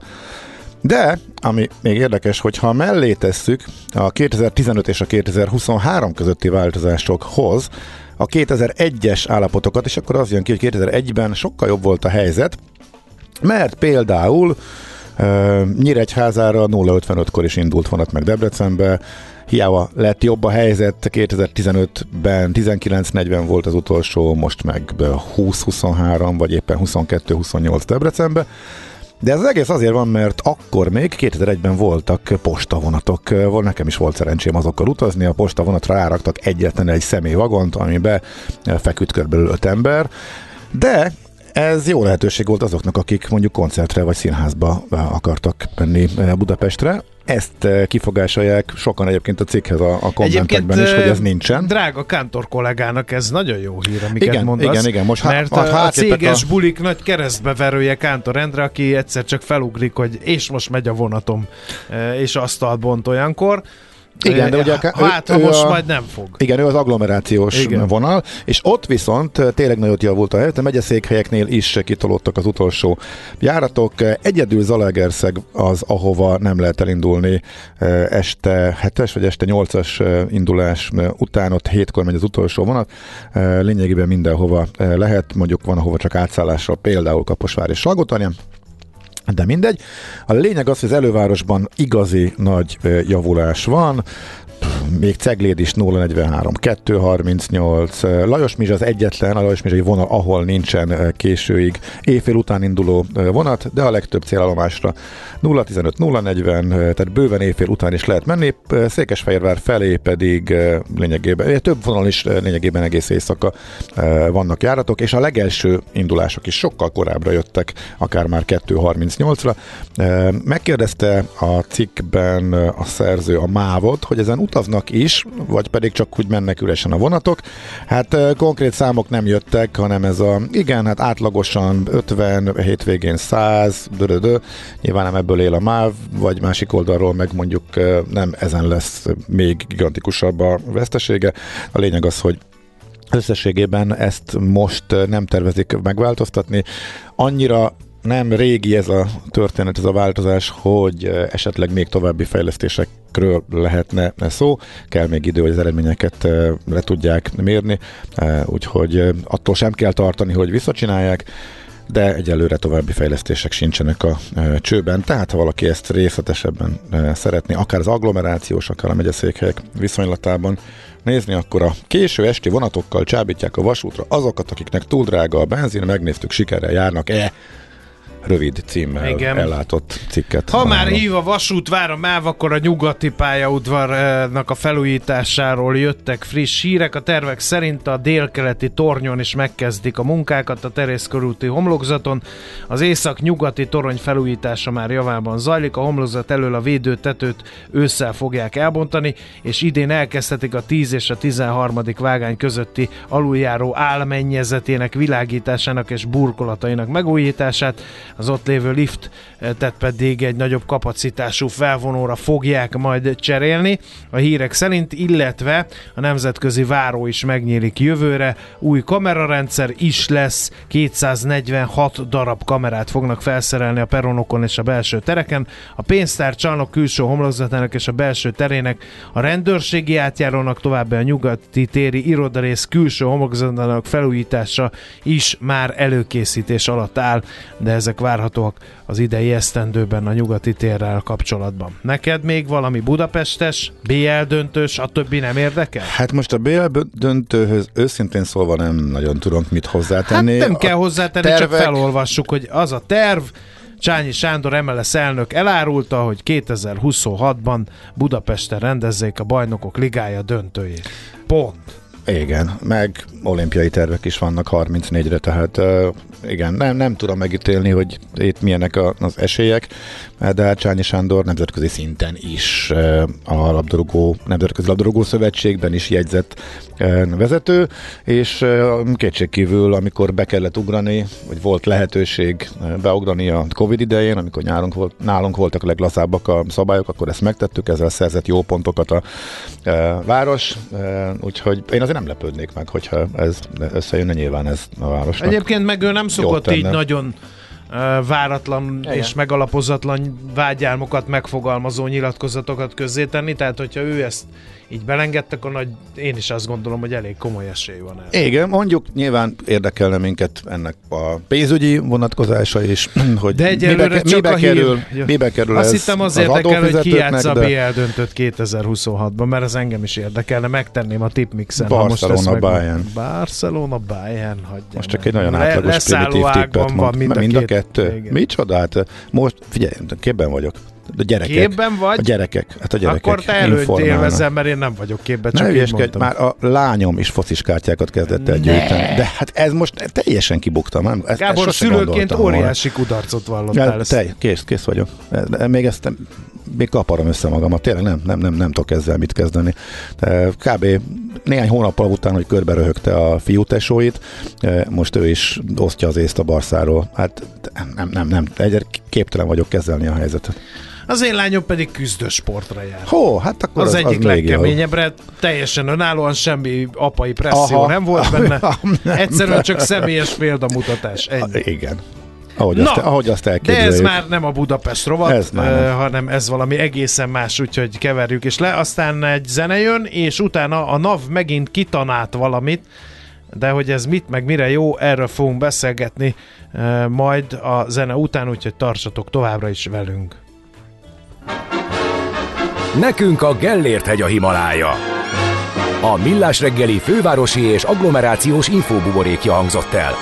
S4: de, ami még érdekes, hogy ha mellé tesszük a 2015 és a 2023 közötti változásokhoz a 2001-es állapotokat, és akkor az jön ki, hogy 2001-ben sokkal jobb volt a helyzet, mert például uh, Nyíregyházára 0-55-kor is indult vonat meg Debrecenbe, hiába lett jobb a helyzet, 2015-ben 19.40 volt az utolsó, most meg 20-23, vagy éppen 22-28 Debrecenbe, de ez az egész azért van, mert akkor még 2001-ben voltak postavonatok. Vol- Nekem is volt szerencsém azokkal utazni. A postavonatra ráraktak egyetlen egy személyvagont, amiben feküdt körülbelül öt ember. De Ez jó lehetőség volt azoknak, akik mondjuk koncertre vagy színházba akartak menni eh, Budapestre. Ezt eh, kifogásolják sokan egyébként a cikkhez a, a kommentekben is, hogy ez
S3: ö,
S4: nincsen.
S3: Drága Kántor kollégának ez nagyon jó hír, amiket
S4: Igen,
S3: mondasz.
S4: igen, igen, most
S3: mert
S4: ha
S3: a, céges
S4: a-
S3: bulik nagy keresztbeverője Kántor Endre, aki egyszer csak felugrik, hogy és most megy a vonatom, e, és asztalt bont olyankor.
S4: Igen, de ugye
S3: hát, ha
S4: ő
S3: most
S4: a-
S3: majd nem fog.
S4: Igen, ő az agglomerációs
S3: Igen.
S4: Vonal, és ott viszont tényleg nagyot javult a helyzet, a megyeszékhelyeknél is kitolódtak az utolsó járatok. Egyedül Zalaegerszeg az, ahova nem lehet elindulni este 7-es vagy este 8-as eh, indulás után, ott hétkor megy az utolsó vonat. Lényegében mindenhova eh, lehet, mondjuk van, ahova csak átszállásra, például Kaposvár és Salgótarján de mindegy. A lényeg az, hogy az elővárosban igazi nagy javulás van, még Cegléd is 043, 238. Lajos Mizs az egyetlen, a Lajos Mizsai vonal, ahol nincsen későig éjfél után induló vonat, de a legtöbb célállomásra 015, 040, tehát bőven éjfél után is lehet menni. Székesfehérvár felé pedig lényegében, több vonal is lényegében egész éjszaka vannak járatok, és a legelső indulások is sokkal korábbra jöttek, akár már 2.30 9-8-ra. Megkérdezte a cikkben a szerző a mávot, hogy ezen utaznak is, vagy pedig csak úgy mennek üresen a vonatok. Hát konkrét számok nem jöttek, hanem ez a, igen, hát átlagosan 50, hétvégén 100, dörödö, nyilván nem ebből él a MÁV, vagy másik oldalról meg mondjuk nem ezen lesz még gigantikusabb a vesztesége. A lényeg az, hogy Összességében ezt most nem tervezik megváltoztatni. Annyira nem régi ez a történet, ez a változás, hogy eh, esetleg még további fejlesztésekről lehetne szó. Kell még idő, hogy az eredményeket eh, le tudják mérni, eh, úgyhogy attól sem kell tartani, hogy visszacsinálják de egyelőre további fejlesztések sincsenek a csőben, tehát ha valaki ezt részletesebben szeretné, akár az agglomerációs, akár a megyeszékhelyek viszonylatában nézni, akkor a késő esti vonatokkal csábítják a vasútra azokat, akiknek túl drága a benzin, megnéztük, sikerrel járnak-e rövid címmel
S3: Igen.
S4: ellátott cikket.
S3: Ha már hív a vasút, vár a MÁV, akkor a nyugati pályaudvarnak a felújításáról jöttek friss hírek. A tervek szerint a délkeleti tornyon is megkezdik a munkákat a Terész körúti homlokzaton. Az észak-nyugati torony felújítása már javában zajlik, a homlokzat elől a védőtetőt ősszel fogják elbontani, és idén elkezdhetik a 10 és a 13. vágány közötti aluljáró álmennyezetének világításának és burkolatainak megújítását. Az ott lévő lift eh, pedig egy nagyobb kapacitású felvonóra fogják majd cserélni. A hírek szerint, illetve a nemzetközi váró is megnyílik jövőre, új kamerarendszer is lesz, 246 darab kamerát fognak felszerelni a peronokon és a belső tereken, a pénztár csalnok külső homlokzatának és a belső terének, a rendőrségi átjárónak továbbá a nyugati téri irodarész külső homlokzatának felújítása is már előkészítés alatt áll, de ezek várhatóak az idei esztendőben a nyugati térrel kapcsolatban. Neked még valami budapestes, BL döntős, a többi nem érdekel?
S4: Hát most a BL döntőhöz őszintén szólva nem nagyon tudok mit
S3: Hát
S4: hozzátenni.
S3: nem kell
S4: A
S3: hozzátenni, csak
S4: tervek-
S3: felolvassuk, hogy az a terv, Csányi Sándor MLS elnök elárulta, hogy 2026-ban Budapesten rendezzék a bajnokok ligája döntőjét. Pont.
S4: Igen, meg olimpiai tervek is vannak 34-re, tehát igen, nem, nem tudom megítélni, hogy itt milyenek a, az esélyek, de hát Csányi Sándor nemzetközi szinten is a labdarúgó, Nemzetközi Labdarúgó Szövetségben is jegyzett vezető, és kétségkívül, amikor be kellett ugrani, vagy volt lehetőség beugrani a Covid idején, amikor nyárunk volt, nálunk voltak a leglazábbak a szabályok, akkor ezt megtettük, ezzel szerzett jó pontokat a város, úgyhogy én azért nem lepődnék meg, hogyha ez összejönne, nyilván ez a városnak.
S3: Egyébként meg ő nem szokott így nagyon váratlan
S4: Igen.
S3: és megalapozatlan vágyálmokat megfogalmazó nyilatkozatokat közzétenni, tehát hogyha ő ezt így belengedte, akkor nagy, én is azt gondolom, hogy elég komoly esély van erre.
S4: Igen, mondjuk nyilván érdekelne minket ennek a pénzügyi vonatkozása is, hogy
S3: De
S4: mibe, ke- mibe
S3: a hír.
S4: kerül, mibe kerül
S3: Azt
S4: ez
S3: hittem az
S4: az
S3: érdekel, hogy ki játsza a BL döntőt 2026-ban, mert ez engem is érdekelne, megtenném a tipmixen. ha most
S4: Barcelona,
S3: ezt meg-
S4: Bayern.
S3: Barcelona, Bayern, hagyja
S4: Most csak egy nagyon
S3: Le-
S4: átlagos
S3: leszálló
S4: primitív tippet
S3: ágban van
S4: mond.
S3: mind a,
S4: mind a kettő?
S3: Igen.
S4: Micsoda? Hát most figyelj, képben vagyok. A gyerekek.
S3: Képben vagy?
S4: A gyerekek. Hát a gyerekek
S3: Akkor te előtt élvezem, mert én nem vagyok képben,
S4: Ne
S3: csak
S4: hülyeskedj,
S3: mondtam.
S4: már a lányom is focis kártyákat kezdett el
S3: Ne.
S4: gyűjteni. De hát ez most teljesen kibuktam. Nem? Ezt,
S3: Gábor
S4: ezt
S3: szülőként
S4: volna.
S3: óriási kudarcot vallottál.
S4: Ja, te, kész, kész vagyok. De még ezt nem, még kaparom össze magamat. Tényleg nem, nem, nem, nem tudok ezzel mit kezdeni. De kb. néhány hónappal után, hogy körbe röhögte a fiú tesóit, eh, most ő is osztja az észt a barszáról. Hát nem, nem, nem. Egyre képtelen vagyok kezelni a helyzetet.
S3: Az én lányom pedig küzdő sportra jár.
S4: Hó, hát akkor Az,
S3: az, egyik
S4: az
S3: legkeményebbre, teljesen önállóan, semmi apai presszió
S4: Aha.
S3: nem volt benne. Egyszerűen csak személyes példamutatás. Ennyi.
S4: Igen. Ahogy,
S3: Na,
S4: azt, ahogy azt
S3: De
S4: elképzeljük.
S3: ez már nem a Budapest rovat,
S4: Ez nem.
S3: hanem ez valami egészen más, úgyhogy keverjük is le. Aztán egy zene jön, és utána a NAV megint kitanált valamit, de hogy ez mit, meg mire jó, erről fogunk beszélgetni majd a zene után, úgyhogy tartsatok továbbra is velünk.
S6: Nekünk a Gellért hegy a Himalája. A Millás reggeli fővárosi és agglomerációs infóbuborékja hangzott el.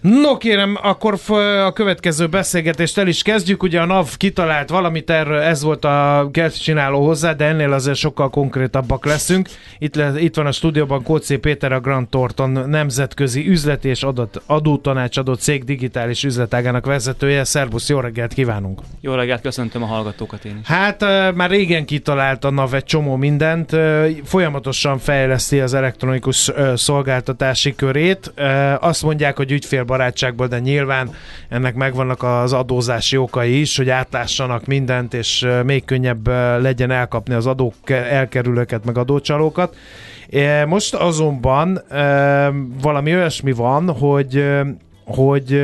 S3: No kérem, akkor a következő beszélgetést el is kezdjük. Ugye a NAV kitalált valamit, erről ez volt a csináló hozzá, de ennél azért sokkal konkrétabbak leszünk. Itt, le, itt van a stúdióban Kócé Péter, a Grant Thornton nemzetközi üzleti és adat, adótanácsadó cég digitális üzletágának vezetője. Szervusz, jó reggelt kívánunk!
S7: Jó reggelt, köszöntöm a hallgatókat én is.
S3: Hát már régen kitalált a NAV egy csomó mindent, folyamatosan fejleszti az elektronikus szolgáltatási körét. Azt mondják, hogy ügyfélbarátságból, de nyilván ennek megvannak az adózási okai is, hogy átlássanak mindent, és még könnyebb legyen elkapni az adók elkerülőket, meg adócsalókat. Most azonban valami olyasmi van, hogy, hogy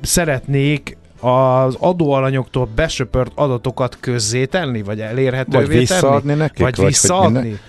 S3: szeretnék az adóalanyoktól besöpört adatokat közzétenni, vagy elérhetővé
S4: Vagy visszaadni
S3: tenni?
S4: nekik,
S3: Vagy
S4: vagy
S3: visszaadni?
S4: minden-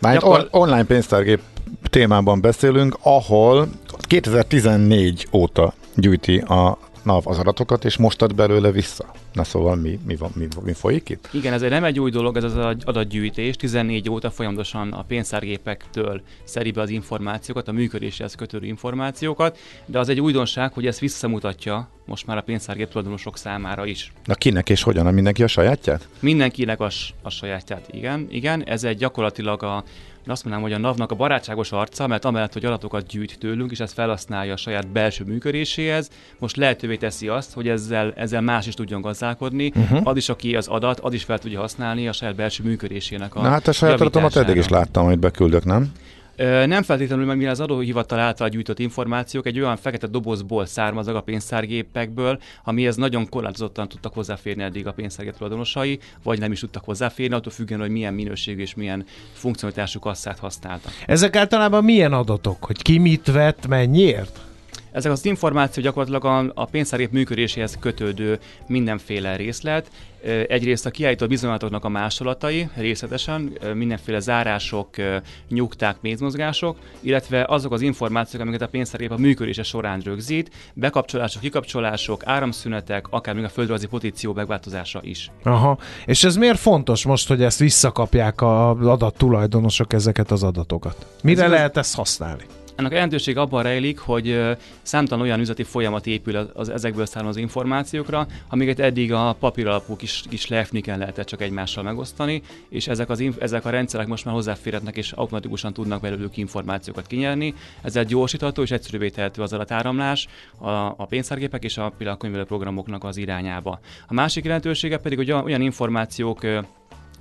S4: Már
S7: Gyakor-
S4: on- online pénztárgép témában beszélünk, ahol 2014 óta gyűjti a NAV az adatokat, és most ad belőle vissza. Na szóval mi, mi, van, mi, mi folyik itt?
S7: Igen, ez egy nem egy új dolog, ez az adat- adatgyűjtés. 14 óta folyamatosan a pénztárgépektől szedi be az információkat, a működéshez kötődő információkat, de az egy újdonság, hogy ezt visszamutatja most már a pénztárgép tulajdonosok számára is.
S4: Na kinek és hogyan? A mindenki a sajátját?
S7: Mindenkinek a, a sajátját, igen. Igen, ez egy gyakorlatilag a én azt mondanám, hogy a NAV-nak a barátságos arca, mert amellett, hogy adatokat gyűjt tőlünk, és ezt felhasználja a saját belső működéséhez, most lehetővé teszi azt, hogy ezzel, ezzel más is tudjon gazdálkodni, uh-huh. az is, aki az adat, az is fel tudja használni a saját belső működésének a
S4: Na hát a saját adatomat eddig is láttam, hogy beküldök, nem?
S7: Nem feltétlenül, mert mivel az adóhivatal által gyűjtött információk egy olyan fekete dobozból származnak a pénztárgépekből, amihez nagyon korlátozottan tudtak hozzáférni eddig a pénztárgép tulajdonosai, vagy nem is tudtak hozzáférni, attól függően, hogy milyen minőségű és milyen funkcionalitású kasszát használtak.
S3: Ezek általában milyen adatok? Hogy ki mit vett, mennyiért?
S7: Ezek az információk gyakorlatilag a, a pénztárgép működéséhez kötődő mindenféle részlet. Egyrészt a kiállított bizonylatoknak a másolatai részletesen, mindenféle zárások, nyugták, pénzmozgások, illetve azok az információk, amiket a pénztárgép a működése során rögzít, bekapcsolások, kikapcsolások, áramszünetek, akár még a földrajzi pozíció megváltozása is.
S3: Aha. És ez miért fontos most, hogy ezt visszakapják az adat tulajdonosok ezeket az adatokat? Mire
S7: Ez-
S3: lehet ezt használni?
S7: Ennek a jelentőség abban rejlik, hogy számtalan olyan üzleti folyamat épül az, az ezekből származó információkra, amiket eddig a papír alapú kis, kis lefniken lehetett csak egymással megosztani, és ezek, az, ezek a rendszerek most már hozzáférhetnek és automatikusan tudnak belőlük információkat kinyerni. Ezzel gyorsítható és egyszerűbbé tehető az adatáramlás a, a pénztárgépek és a például programoknak az irányába. A másik jelentősége pedig, hogy olyan, információk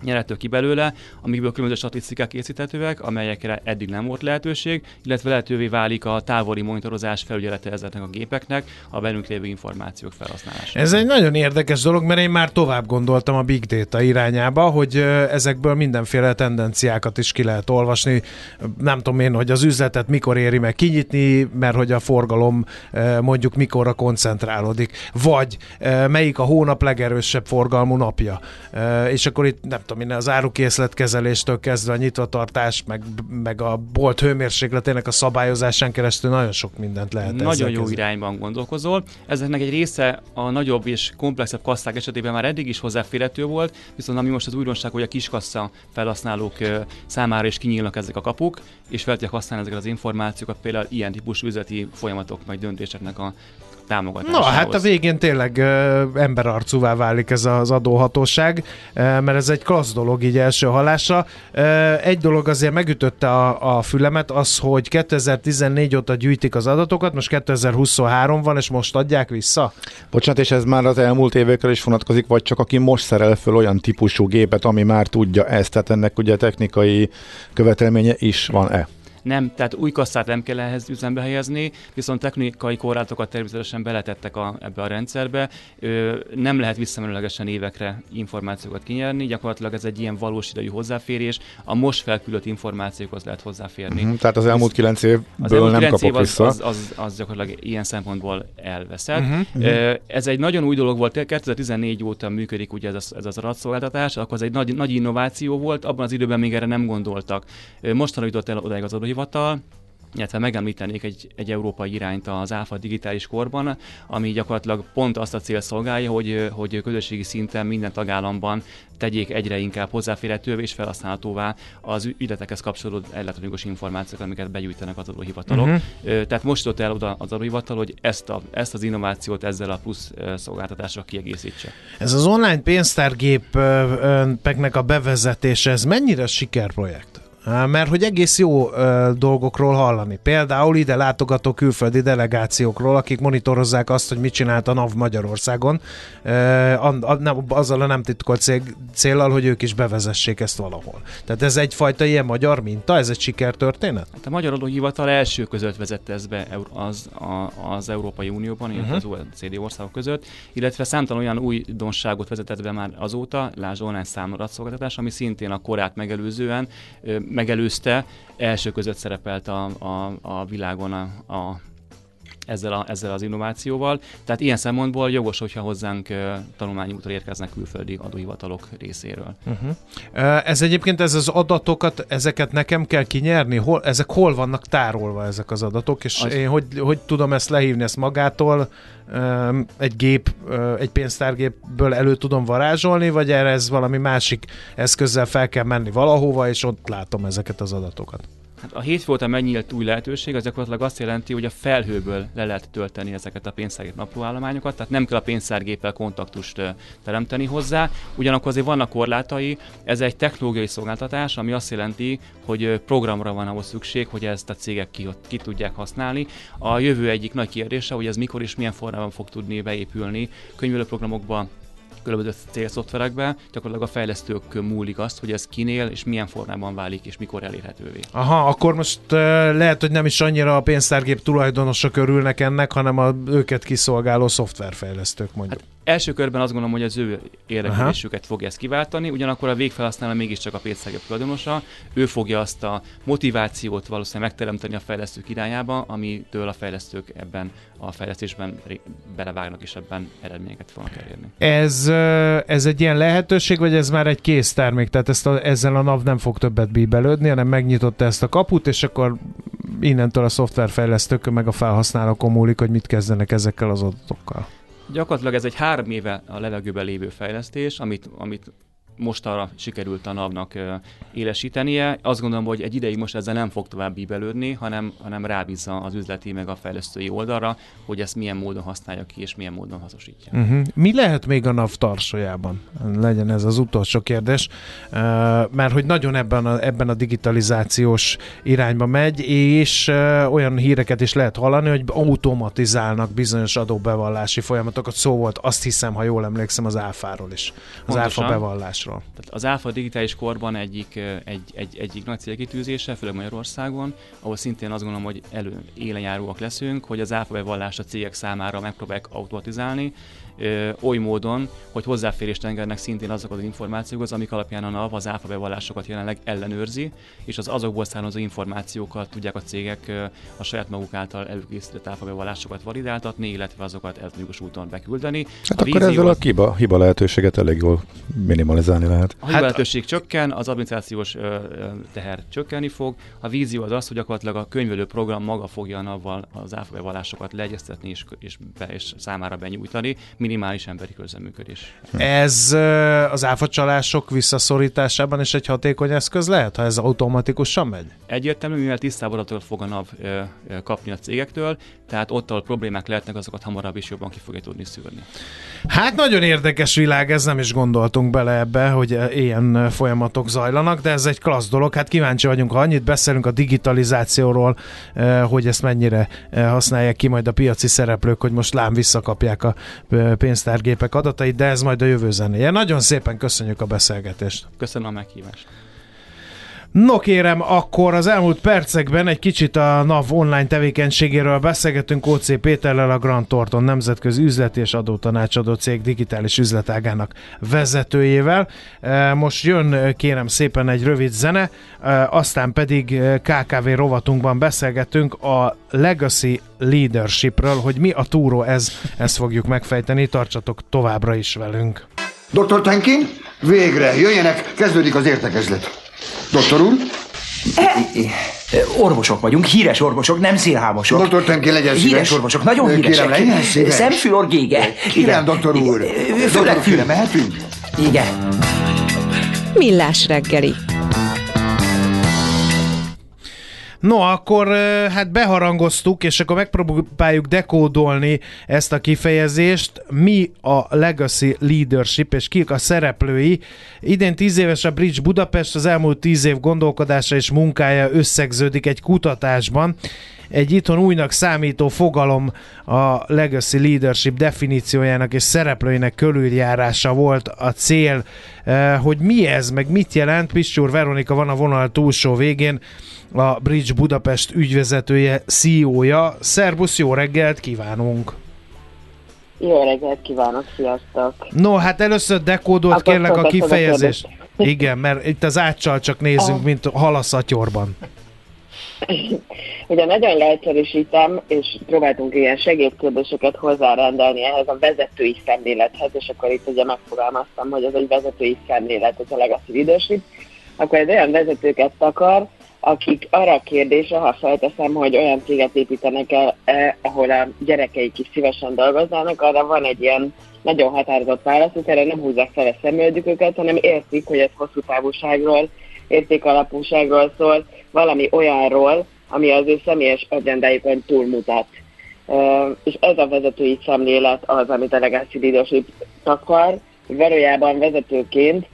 S7: nyerhető ki belőle, amikből különböző statisztikák készíthetőek, amelyekre eddig nem volt lehetőség, illetve lehetővé válik a távoli monitorozás felügyelete ezeknek a gépeknek, a bennünk lévő információk felhasználása.
S3: Ez egy nagyon érdekes dolog, mert én már tovább gondoltam a Big Data irányába, hogy ezekből mindenféle tendenciákat is ki lehet olvasni. Nem tudom én, hogy az üzletet mikor éri meg kinyitni, mert hogy a forgalom mondjuk mikorra koncentrálódik, vagy melyik a hónap legerősebb forgalmú napja. És akkor itt nem tudom én, az árukészletkezeléstől kezdve a nyitvatartás, meg, meg a bolt hőmérsékletének a szabályozásán keresztül nagyon sok mindent lehet
S7: Nagyon jó
S3: kezdeni.
S7: irányban gondolkozol. Ezeknek egy része a nagyobb és komplexebb kasszák esetében már eddig is hozzáférhető volt, viszont ami most az újdonság, hogy a kiskassa felhasználók számára is kinyílnak ezek a kapuk, és fel tudják használni ezeket az információkat például ilyen típusú üzleti folyamatok, vagy döntéseknek a támogatásához.
S3: Na, hát a végén tényleg ö, emberarcúvá válik ez az adóhatóság, ö, mert ez egy klassz dolog így első hallásra. Ö, egy dolog azért megütötte a, a fülemet, az, hogy 2014 óta gyűjtik az adatokat, most 2023 van, és most adják vissza.
S4: Bocsánat, és ez már az elmúlt évekre is vonatkozik, vagy csak aki most szerel föl olyan típusú gépet, ami már tudja ezt, tehát ennek ugye technikai követelménye is van-e?
S7: Nem, tehát új kasszát nem kell ehhez üzembe helyezni, viszont technikai korlátokat természetesen beletettek a, ebbe a rendszerbe. Ö, nem lehet visszamenőlegesen évekre információkat kinyerni, gyakorlatilag ez egy ilyen valós idejű hozzáférés. A most felküldött információkhoz lehet hozzáférni.
S4: Uh-huh, tehát az elmúlt kilenc évből
S7: Az elmúlt
S4: nem
S7: 9
S4: kapok
S7: év az,
S4: vissza.
S7: az, az, az gyakorlatilag ilyen szempontból elveszett.
S3: Mhm,
S7: Uh-huh. Ez egy nagyon új dolog volt, 2014 óta működik ugye ez, a- ez az adatszolgáltatás, akkor ez egy nagy, nagy innováció volt, abban az időben még erre nem gondoltak. Mostanra jutott el odáig az adóhivatal, illetve megemlítenék egy, egy európai irányt az ÁFA digitális korban, ami gyakorlatilag pont azt a cél szolgálja, hogy, hogy közösségi szinten minden tagállamban tegyék egyre inkább hozzáférhetővé és felhasználhatóvá az ügy- ügyletekhez kapcsolódó elektronikus információkat, amiket begyűjtenek az adóhivatalok. Uh-huh. Tehát most jutott el oda az adóhivatal, hogy ezt, a, ezt az innovációt ezzel a plusz szolgáltatásra kiegészítse.
S3: Ez az online pénztárgépeknek a bevezetése, ez mennyire sikerprojekt? Mert hogy egész jó ö, dolgokról hallani. Például ide látogató külföldi delegációkról, akik monitorozzák azt, hogy mit csinált a NAV Magyarországon, ö, a, a, nem, azzal a nem titkolt cél, célral, hogy ők is bevezessék ezt valahol. Tehát ez egyfajta ilyen magyar minta, ez egy sikertörténet?
S7: Hát a Magyar Adóhivatal első között vezette ezt be az, a, az Európai Unióban, illetve uh-huh. az OECD országok között, illetve számtalan olyan újdonságot vezetett be már azóta, lásd online számladatszolgáltatás, ami szintén a korát megelőzően ö, megelőzte, első között szerepelt a, a, a világon a, a ezzel, a, ezzel az innovációval. Tehát ilyen szempontból jogos, hogyha hozzánk ö, tanulmányi útra érkeznek külföldi adóhivatalok részéről.
S3: Uh-huh. Ez egyébként, ez az adatokat, ezeket nekem kell kinyerni? Hol, ezek hol vannak tárolva ezek az adatok, és
S7: Az-
S3: én hogy, hogy tudom ezt lehívni, ezt magától egy gép, egy pénztárgépből elő tudom varázsolni, vagy erre ez valami másik eszközzel fel kell menni valahova, és ott látom ezeket az adatokat?
S7: Hát a hétfő óta megnyílt új lehetőség, az gyakorlatilag azt jelenti, hogy a felhőből le lehet tölteni ezeket a pénztárgép naplóállományokat, tehát nem kell a pénztárgéppel kontaktust teremteni hozzá. Ugyanakkor azért vannak korlátai, ez egy technológiai szolgáltatás, ami azt jelenti, hogy programra van ahhoz szükség, hogy ezt a cégek ki, ki tudják használni. A jövő egyik nagy kérdése, hogy ez mikor és milyen formában fog tudni beépülni könyvelőprogramokba, különböző célszoftverekbe, gyakorlatilag a fejlesztők múlik azt, hogy ez kinél és milyen formában válik és mikor elérhetővé.
S3: Aha, akkor most uh, lehet, hogy nem is annyira a pénztárgép tulajdonosok örülnek ennek, hanem a őket kiszolgáló szoftverfejlesztők mondjuk.
S7: Hát első körben azt gondolom, hogy az ő érdeklődésüket fogja ezt kiváltani, ugyanakkor a végfelhasználó mégiscsak a pénztárgép tulajdonosa, ő fogja azt a motivációt valószínűleg megteremteni a fejlesztők irányába, amitől a fejlesztők ebben a fejlesztésben belevágnak és ebben eredményeket fognak elérni.
S3: Ez, ez egy ilyen lehetőség, vagy ez már egy kész termék? Tehát ezt a, ezzel a NAV nem fog többet bíbelődni, hanem megnyitotta ezt a kaput, és akkor innentől a szoftverfejlesztők meg a felhasználókon múlik, hogy mit kezdenek ezekkel az adatokkal.
S7: Gyakorlatilag ez egy három éve a levegőben lévő fejlesztés, amit, amit most arra sikerült a NAV-nak ö, élesítenie. Azt gondolom, hogy egy ideig most ezzel nem fog tovább bíbelődni, hanem, hanem rábízza az üzleti meg a fejlesztői oldalra, hogy ezt milyen módon használja ki, és milyen módon hasznosítja.
S3: Uh-huh. Mi lehet még a NAV tarsójában? Legyen ez az utolsó kérdés, uh, mert hogy nagyon ebben a, ebben a digitalizációs irányba megy, és uh, olyan híreket is lehet hallani, hogy automatizálnak bizonyos adóbevallási folyamatokat. Szó volt, azt hiszem, ha jól emlékszem, az áfáról is, az
S7: Pontosan.
S3: áfa bevallásról.
S7: Tehát az ÁFA digitális korban egyik, egy, egy, egyik nagy célkitűzése, főleg Magyarországon, ahol szintén azt gondolom, hogy elő élenjáróak leszünk, hogy az ÁFA bevallást a cégek számára megpróbálják automatizálni, ö, oly módon, hogy hozzáférést engednek szintén azok az információkhoz, amik alapján a NAV az áfa bevallásokat jelenleg ellenőrzi, és az azokból származó információkat tudják a cégek ö, a saját maguk által előkészített áfa bevallásokat validáltatni, illetve azokat elektronikus úton beküldeni.
S4: Hát
S7: A
S4: akkor
S7: vízió
S4: ezzel a
S7: az-
S4: hiba, hiba lehetőséget elég jól minimalizálni lehet.
S7: A hibalehetőség csökken, az adminisztrációs ö, ö, teher csökkenni fog. A vízió az az, hogy gyakorlatilag a könyvelő program maga fogja a NAV-val az áfabevallásokat leegyeztetni és, és, be, és számára benyújtani. Minimális emberi közleműködés.
S3: Ez ö, az áfacsalások visszaszorításában is egy hatékony eszköz lehet, ha ez automatikusan megy?
S7: Egyértelmű, mivel tisztább adatokat fog a NAV kapni a cégektől, tehát ott, ahol problémák lehetnek, azokat hamarabb is jobban ki fogja tudni szűrni.
S3: Hát nagyon érdekes világ, ez nem is gondoltunk bele ebbe, hogy ilyen folyamatok zajlanak, de ez egy klassz dolog. Hát kíváncsi vagyunk, ha annyit beszélünk a digitalizációról, hogy ezt mennyire használják ki majd a piaci szereplők, hogy most lám visszakapják a pénztárgépek adatait, de ez majd a jövő zenéje. Nagyon szépen köszönjük a beszélgetést.
S7: Köszönöm a meghívást.
S3: No kérem, akkor az elmúlt percekben egy kicsit a NAV online tevékenységéről beszélgetünk OC Péterrel, a Grant Thornton nemzetközi üzleti és adótanácsadó cég digitális üzletágának vezetőjével. E, Most jön e, kérem szépen egy rövid zene, e, aztán pedig KKV rovatunkban beszélgetünk a Legacy Leadershipről, hogy mi a túró ez, ezt fogjuk megfejteni, tartsatok továbbra is velünk.
S8: Dr. Tenkin, végre, jöjjenek, kezdődik az értekezlet. Doktor úr,
S9: Orvosok vagyunk, híres orvosok, nem szélhámosok.
S8: Dr. Tenkin, legyen szíves.
S9: Híres orvosok, nagyon
S8: Kérem,
S9: híresek.
S8: legyen szíves.
S9: Szemfül, orgége.
S8: Kérem, doktor úr.
S9: Főleg
S8: Doktor úr,
S9: fül.
S8: kérem, mehetünk?
S9: Igen.
S1: Millás reggeli.
S3: No, akkor hát beharangoztuk, és akkor megpróbáljuk dekódolni ezt a kifejezést. Mi a Legacy Leadership, és kik a szereplői. Idén 10 éves a Bridge Budapest, az elmúlt 10 év gondolkodása és munkája összegződik egy kutatásban. Egy itthon újnak számító fogalom a Legacy Leadership definíciójának és szereplőinek körüljárása volt a cél, Eh, hogy mi ez, meg mit jelent. Piscsúr Veronika van a vonal túlsó végén, a Bridge Budapest ügyvezetője, CEO-ja. Szerbusz, jó reggelt kívánunk!
S10: Jó reggelt kívánok, sziasztok!
S3: No, hát először dekódolt
S10: Akkor
S3: kérlek a kifejezést. Igen, mert itt az áccsal csak nézünk, mint hal a szatyorban.
S10: Ugye nagyon leegyszerűsítem, és próbáltunk ilyen segédkérdéseket hozzárendelni ehhez a vezetői szemlélethez, és akkor itt ugye megfogalmaztam, hogy ez egy vezetői szemlélet, ez a legacy leadership, akkor ez olyan vezetőket takar, akik arra a kérdésre, ha felteszem, hogy olyan céget építenek el, eh, ahol a gyerekeik is szívesen dolgoznának, arra van egy ilyen nagyon határozott válaszuk, erre nem húzzák fel a szemöldüküket, hanem értik, hogy ez hosszú távúságról, értékalapúságról szól, valami olyanról, ami az ő személyes agendájukon túlmutat. És ez a vezetői szemlélet az, amit a Legacy Leadership takar, valójában vezetőként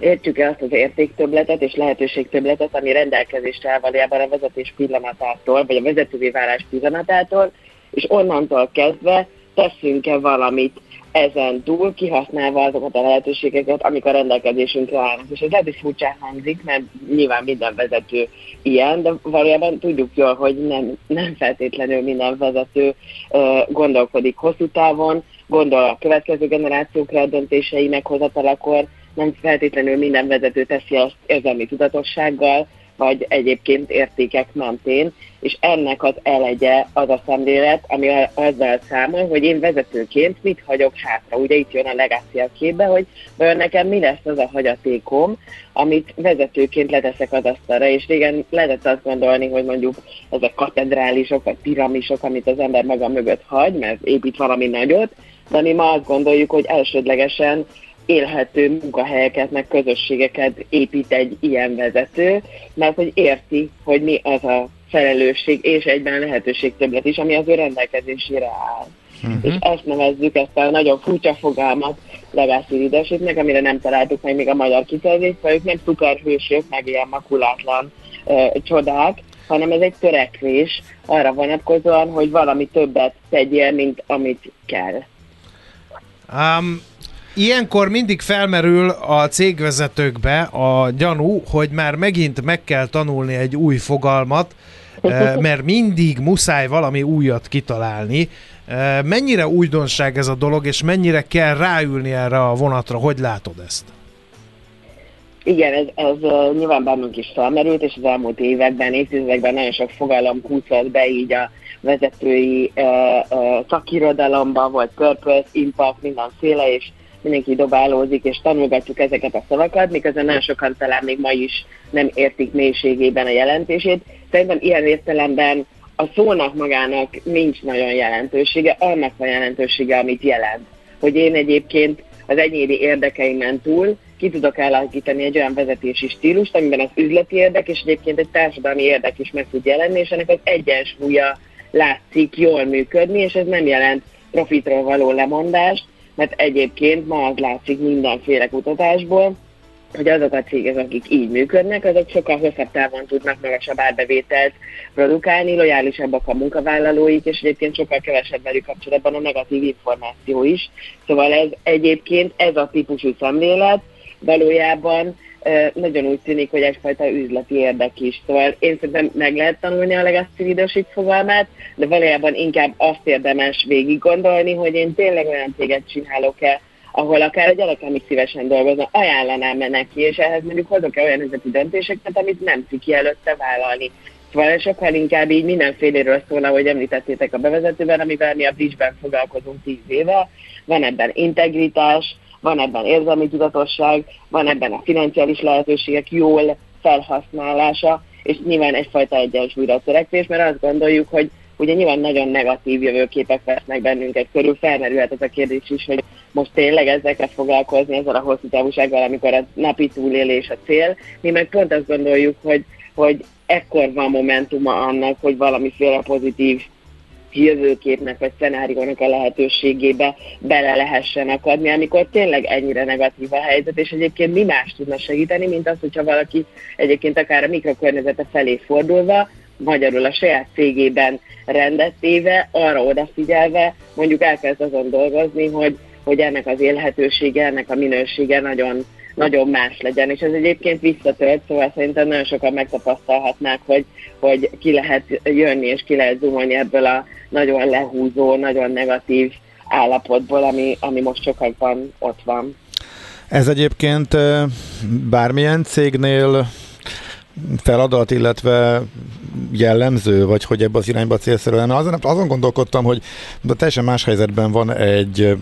S10: értjük el azt az értéktöbletet és lehetőségtöbletet, ami rendelkezésre áll valójában a vezetés pillanatától, vagy a vezetővé válás pillanatától, és onnantól kezdve teszünk-e valamit ezen túl, kihasználva azokat a lehetőségeket, amik a rendelkezésünkre állnak. És ez lehet, hogy furcsán hangzik, mert nyilván minden vezető ilyen, de valójában tudjuk jól, hogy nem, nem feltétlenül minden vezető uh, gondolkodik hosszú távon, gondol a következő generációkra a döntései meghozatalakor, nem feltétlenül minden vezető teszi azt érzelmi tudatossággal, vagy egyébként értékek mentén, és ennek az elegye az a szemlélet, ami azzal számol, hogy én vezetőként mit hagyok hátra. Ugye itt jön a legacy a képbe, hogy vajon nekem mi lesz az a hagyatékom, amit vezetőként leteszek az asztalra, és régen lehetett azt gondolni, hogy mondjuk ezek katedrálisok, vagy piramisok, amit az ember maga mögött hagy, mert épít valami nagyot, de mi ma azt gondoljuk, hogy elsődlegesen élhető munkahelyeket, meg közösségeket épít egy ilyen vezető, mert hogy érti, hogy mi az a felelősség és egyben lehetőség többlet is, ami az ő rendelkezésére áll. Uh-huh. És ezt nevezzük, ezt a nagyon furcsa fogalmat legacy leadershipnek, amire nem találtuk meg még a magyar kifejezést, vagy ők nem szuperhősök, meg ilyen makulátlan uh, csodák, hanem ez egy törekvés arra vonatkozóan, hogy valami többet tegyél, mint amit kell.
S3: Um, ilyenkor mindig felmerül a cégvezetőkbe a gyanú, hogy már megint meg kell tanulni egy új fogalmat, eh, mert mindig muszáj valami újat kitalálni. Eh, Mennyire újdonság ez a dolog, és mennyire kell ráülni erre a vonatra? Hogy látod ezt?
S10: Igen, ez, ez uh, nyilván bennünk is felmerült, és az elmúlt években, évtizedekben nagyon sok fogalom kúszott be így a vezetői uh, uh, szakirodalomba, volt purpose, impact, mindenféle, és mindenki dobálózik, és tanulgatjuk ezeket a szavakat, miközben nagyon sokan talán még ma is nem értik mélységében a jelentését. Szerintem ilyen értelemben a szónak magának nincs nagyon jelentősége, annak van jelentősége, amit jelent. Hogy én egyébként az egyéni érdekeimen túl ki tudok alakítani egy olyan vezetési stílust, amiben az üzleti érdek és egyébként egy társadalmi érdek is meg tud jelenni, és ennek az egyensúlya látszik jól működni, és ez nem jelent profitról való lemondást, mert egyébként ma az látszik mindenféle kutatásból, hogy azok a cégek, akik így működnek, azok sokkal hosszabb távon tudnak magasabb árbevételt produkálni, lojálisabbak a munkavállalóik, és egyébként sokkal kevesebb velük kapcsolatban a negatív információ is. Szóval ez egyébként ez a típusú szemlélet valójában nagyon úgy tűnik, hogy egyfajta üzleti érdek is. Szóval én szerintem meg lehet tanulni a legacy leadership fogalmát, de valójában inkább azt érdemes végig gondolni, hogy én tényleg olyan céget csinálok-e, ahol akár a gyerekem is szívesen dolgozna, ajánlanám -e neki, és ehhez mondjuk hozok-e olyan üzleti döntéseket, amit nem ciki előtte vállalni. Szóval sokkal inkább így mindenféléről szól, ahogy említettétek a bevezetőben, amivel mi a Bridge-ben foglalkozunk tíz éve. Van ebben integritás, van ebben érzelmi tudatosság, van ebben a financiális lehetőségek jól felhasználása, és nyilván egyfajta egyensúlyra törekvés, mert azt gondoljuk, hogy ugye nyilván nagyon negatív jövőképek vesznek bennünket körül, felmerülhet ez a kérdés is, hogy most tényleg ezzel kell foglalkozni, ezzel a hosszú távúsággal, amikor a napi túlélés a cél. Mi meg pont azt gondoljuk, hogy, hogy ekkor van momentuma annak, hogy valamiféle pozitív jövőképnek vagy szenáriónak a lehetőségébe bele lehessen akadni, amikor tényleg ennyire negatív a helyzet, és egyébként mi más tudna segíteni, mint az, hogyha valaki egyébként akár a mikrokörnyezete felé fordulva, magyarul a saját cégében rendet téve, arra odafigyelve, mondjuk elkezd azon dolgozni, hogy, hogy ennek az élhetősége, ennek a minősége nagyon, nagyon más legyen. És ez egyébként visszatölt, szóval szerintem nagyon sokan megtapasztalhatnák, hogy, hogy ki lehet jönni és ki lehet zoomolni ebből a nagyon lehúzó, nagyon negatív állapotból, ami, ami most sokakban ott van.
S4: Ez egyébként bármilyen cégnél feladat, illetve jellemző, vagy hogy ebbe az irányba célszerű lenne. Azon, azon gondolkodtam, hogy de teljesen más helyzetben van egy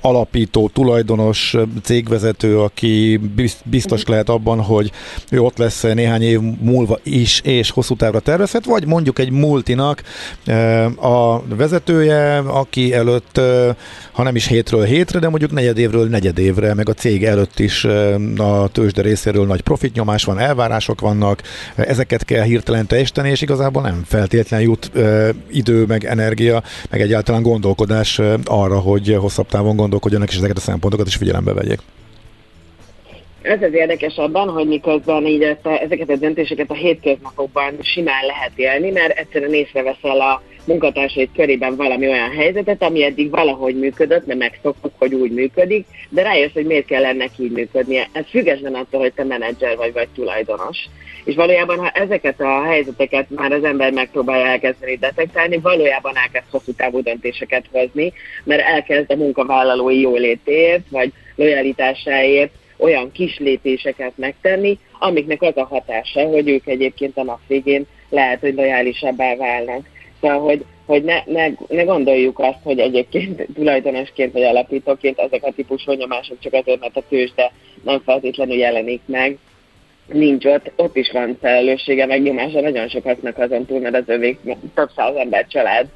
S4: alapító, tulajdonos, cégvezető, aki biztos lehet abban, hogy ő ott lesz néhány év múlva is, és hosszú távra tervezhet, vagy mondjuk egy multinak a vezetője, aki előtt, ha nem is hétről hétre, de mondjuk negyedévről negyedévre, meg a cég előtt is a tőzsde részéről nagy profitnyomás van, elvárások vannak, ezeket kell hirtelen teljesíteni, és igazából nem feltétlenül jut idő, meg energia, meg egyáltalán gondolkodás arra, hogy hosszabb távon gondolkodjanak, és ezeket a szempontokat is figyelembe vegyék.
S10: Ez az érdekes abban, hogy miközben így ezeket a döntéseket a hétköznapokban simán lehet élni, mert egyszerűen észreveszel a munkatársaid körében valami olyan helyzetet, ami eddig valahogy működött, mert megszoktuk, hogy úgy működik, de rájössz, hogy miért kell ennek így működnie. Ez független attól, hogy te menedzser vagy, vagy tulajdonos. És valójában, ha ezeket a helyzeteket már az ember megpróbálja elkezdeni detektálni, valójában elkezd hosszú távú döntéseket hozni, mert elkezd a munkavállalói jólétért, vagy lojalitásáért olyan kis lépéseket megtenni, amiknek az a hatása, hogy ők egyébként a nap végén lehet, hogy lojálisabbá válnak. Szóval, hogy, hogy ne, ne, ne gondoljuk azt, hogy egyébként tulajdonosként vagy alapítóként ezek a típusú nyomások csak azért, mert a tőzsde nem feltétlenül jelenik meg, nincs ott, ott is van felelőssége, meg nyomása nagyon sokaknak azon túl, mert az övék több száz ember család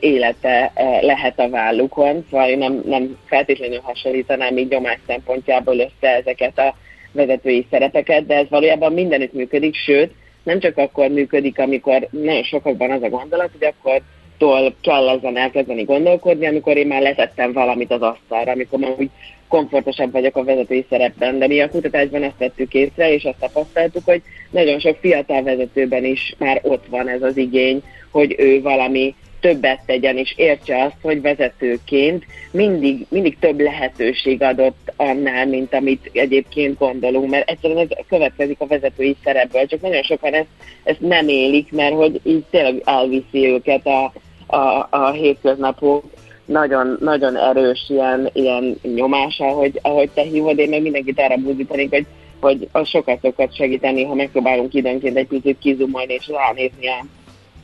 S10: élete lehet a vállukon, szóval nem, nem feltétlenül hasonlítanám így nyomás szempontjából össze ezeket a vezetői szerepeket, de ez valójában mindenütt működik, sőt, nem csak akkor működik, amikor nagyon sokakban az a gondolat, hogy akkor tól kell ezen elkezdeni gondolkodni, amikor én már letettem valamit az asztalra, amikor már úgy komfortosabb vagyok a vezetői szerepben. De mi a kutatásban ezt tettük észre, és azt tapasztaltuk, hogy nagyon sok fiatal vezetőben is már ott van ez az igény, hogy ő valami többet tegyen, és értse azt, hogy vezetőként mindig, mindig több lehetőség adott annál, mint amit egyébként gondolunk, mert egyszerűen ez következik a vezetői szerepből, csak nagyon sokan ezt, ezt nem élik, mert hogy így tényleg elviszi őket a, a, a hétköznapok. Nagyon, nagyon erős ilyen, ilyen nyomása, hogy ahogy te hívod, én meg mindenkit arra búzítanék, hogy, hogy az sokat sokat segíteni, ha megpróbálunk időnként egy picit kizumolni és ránézni a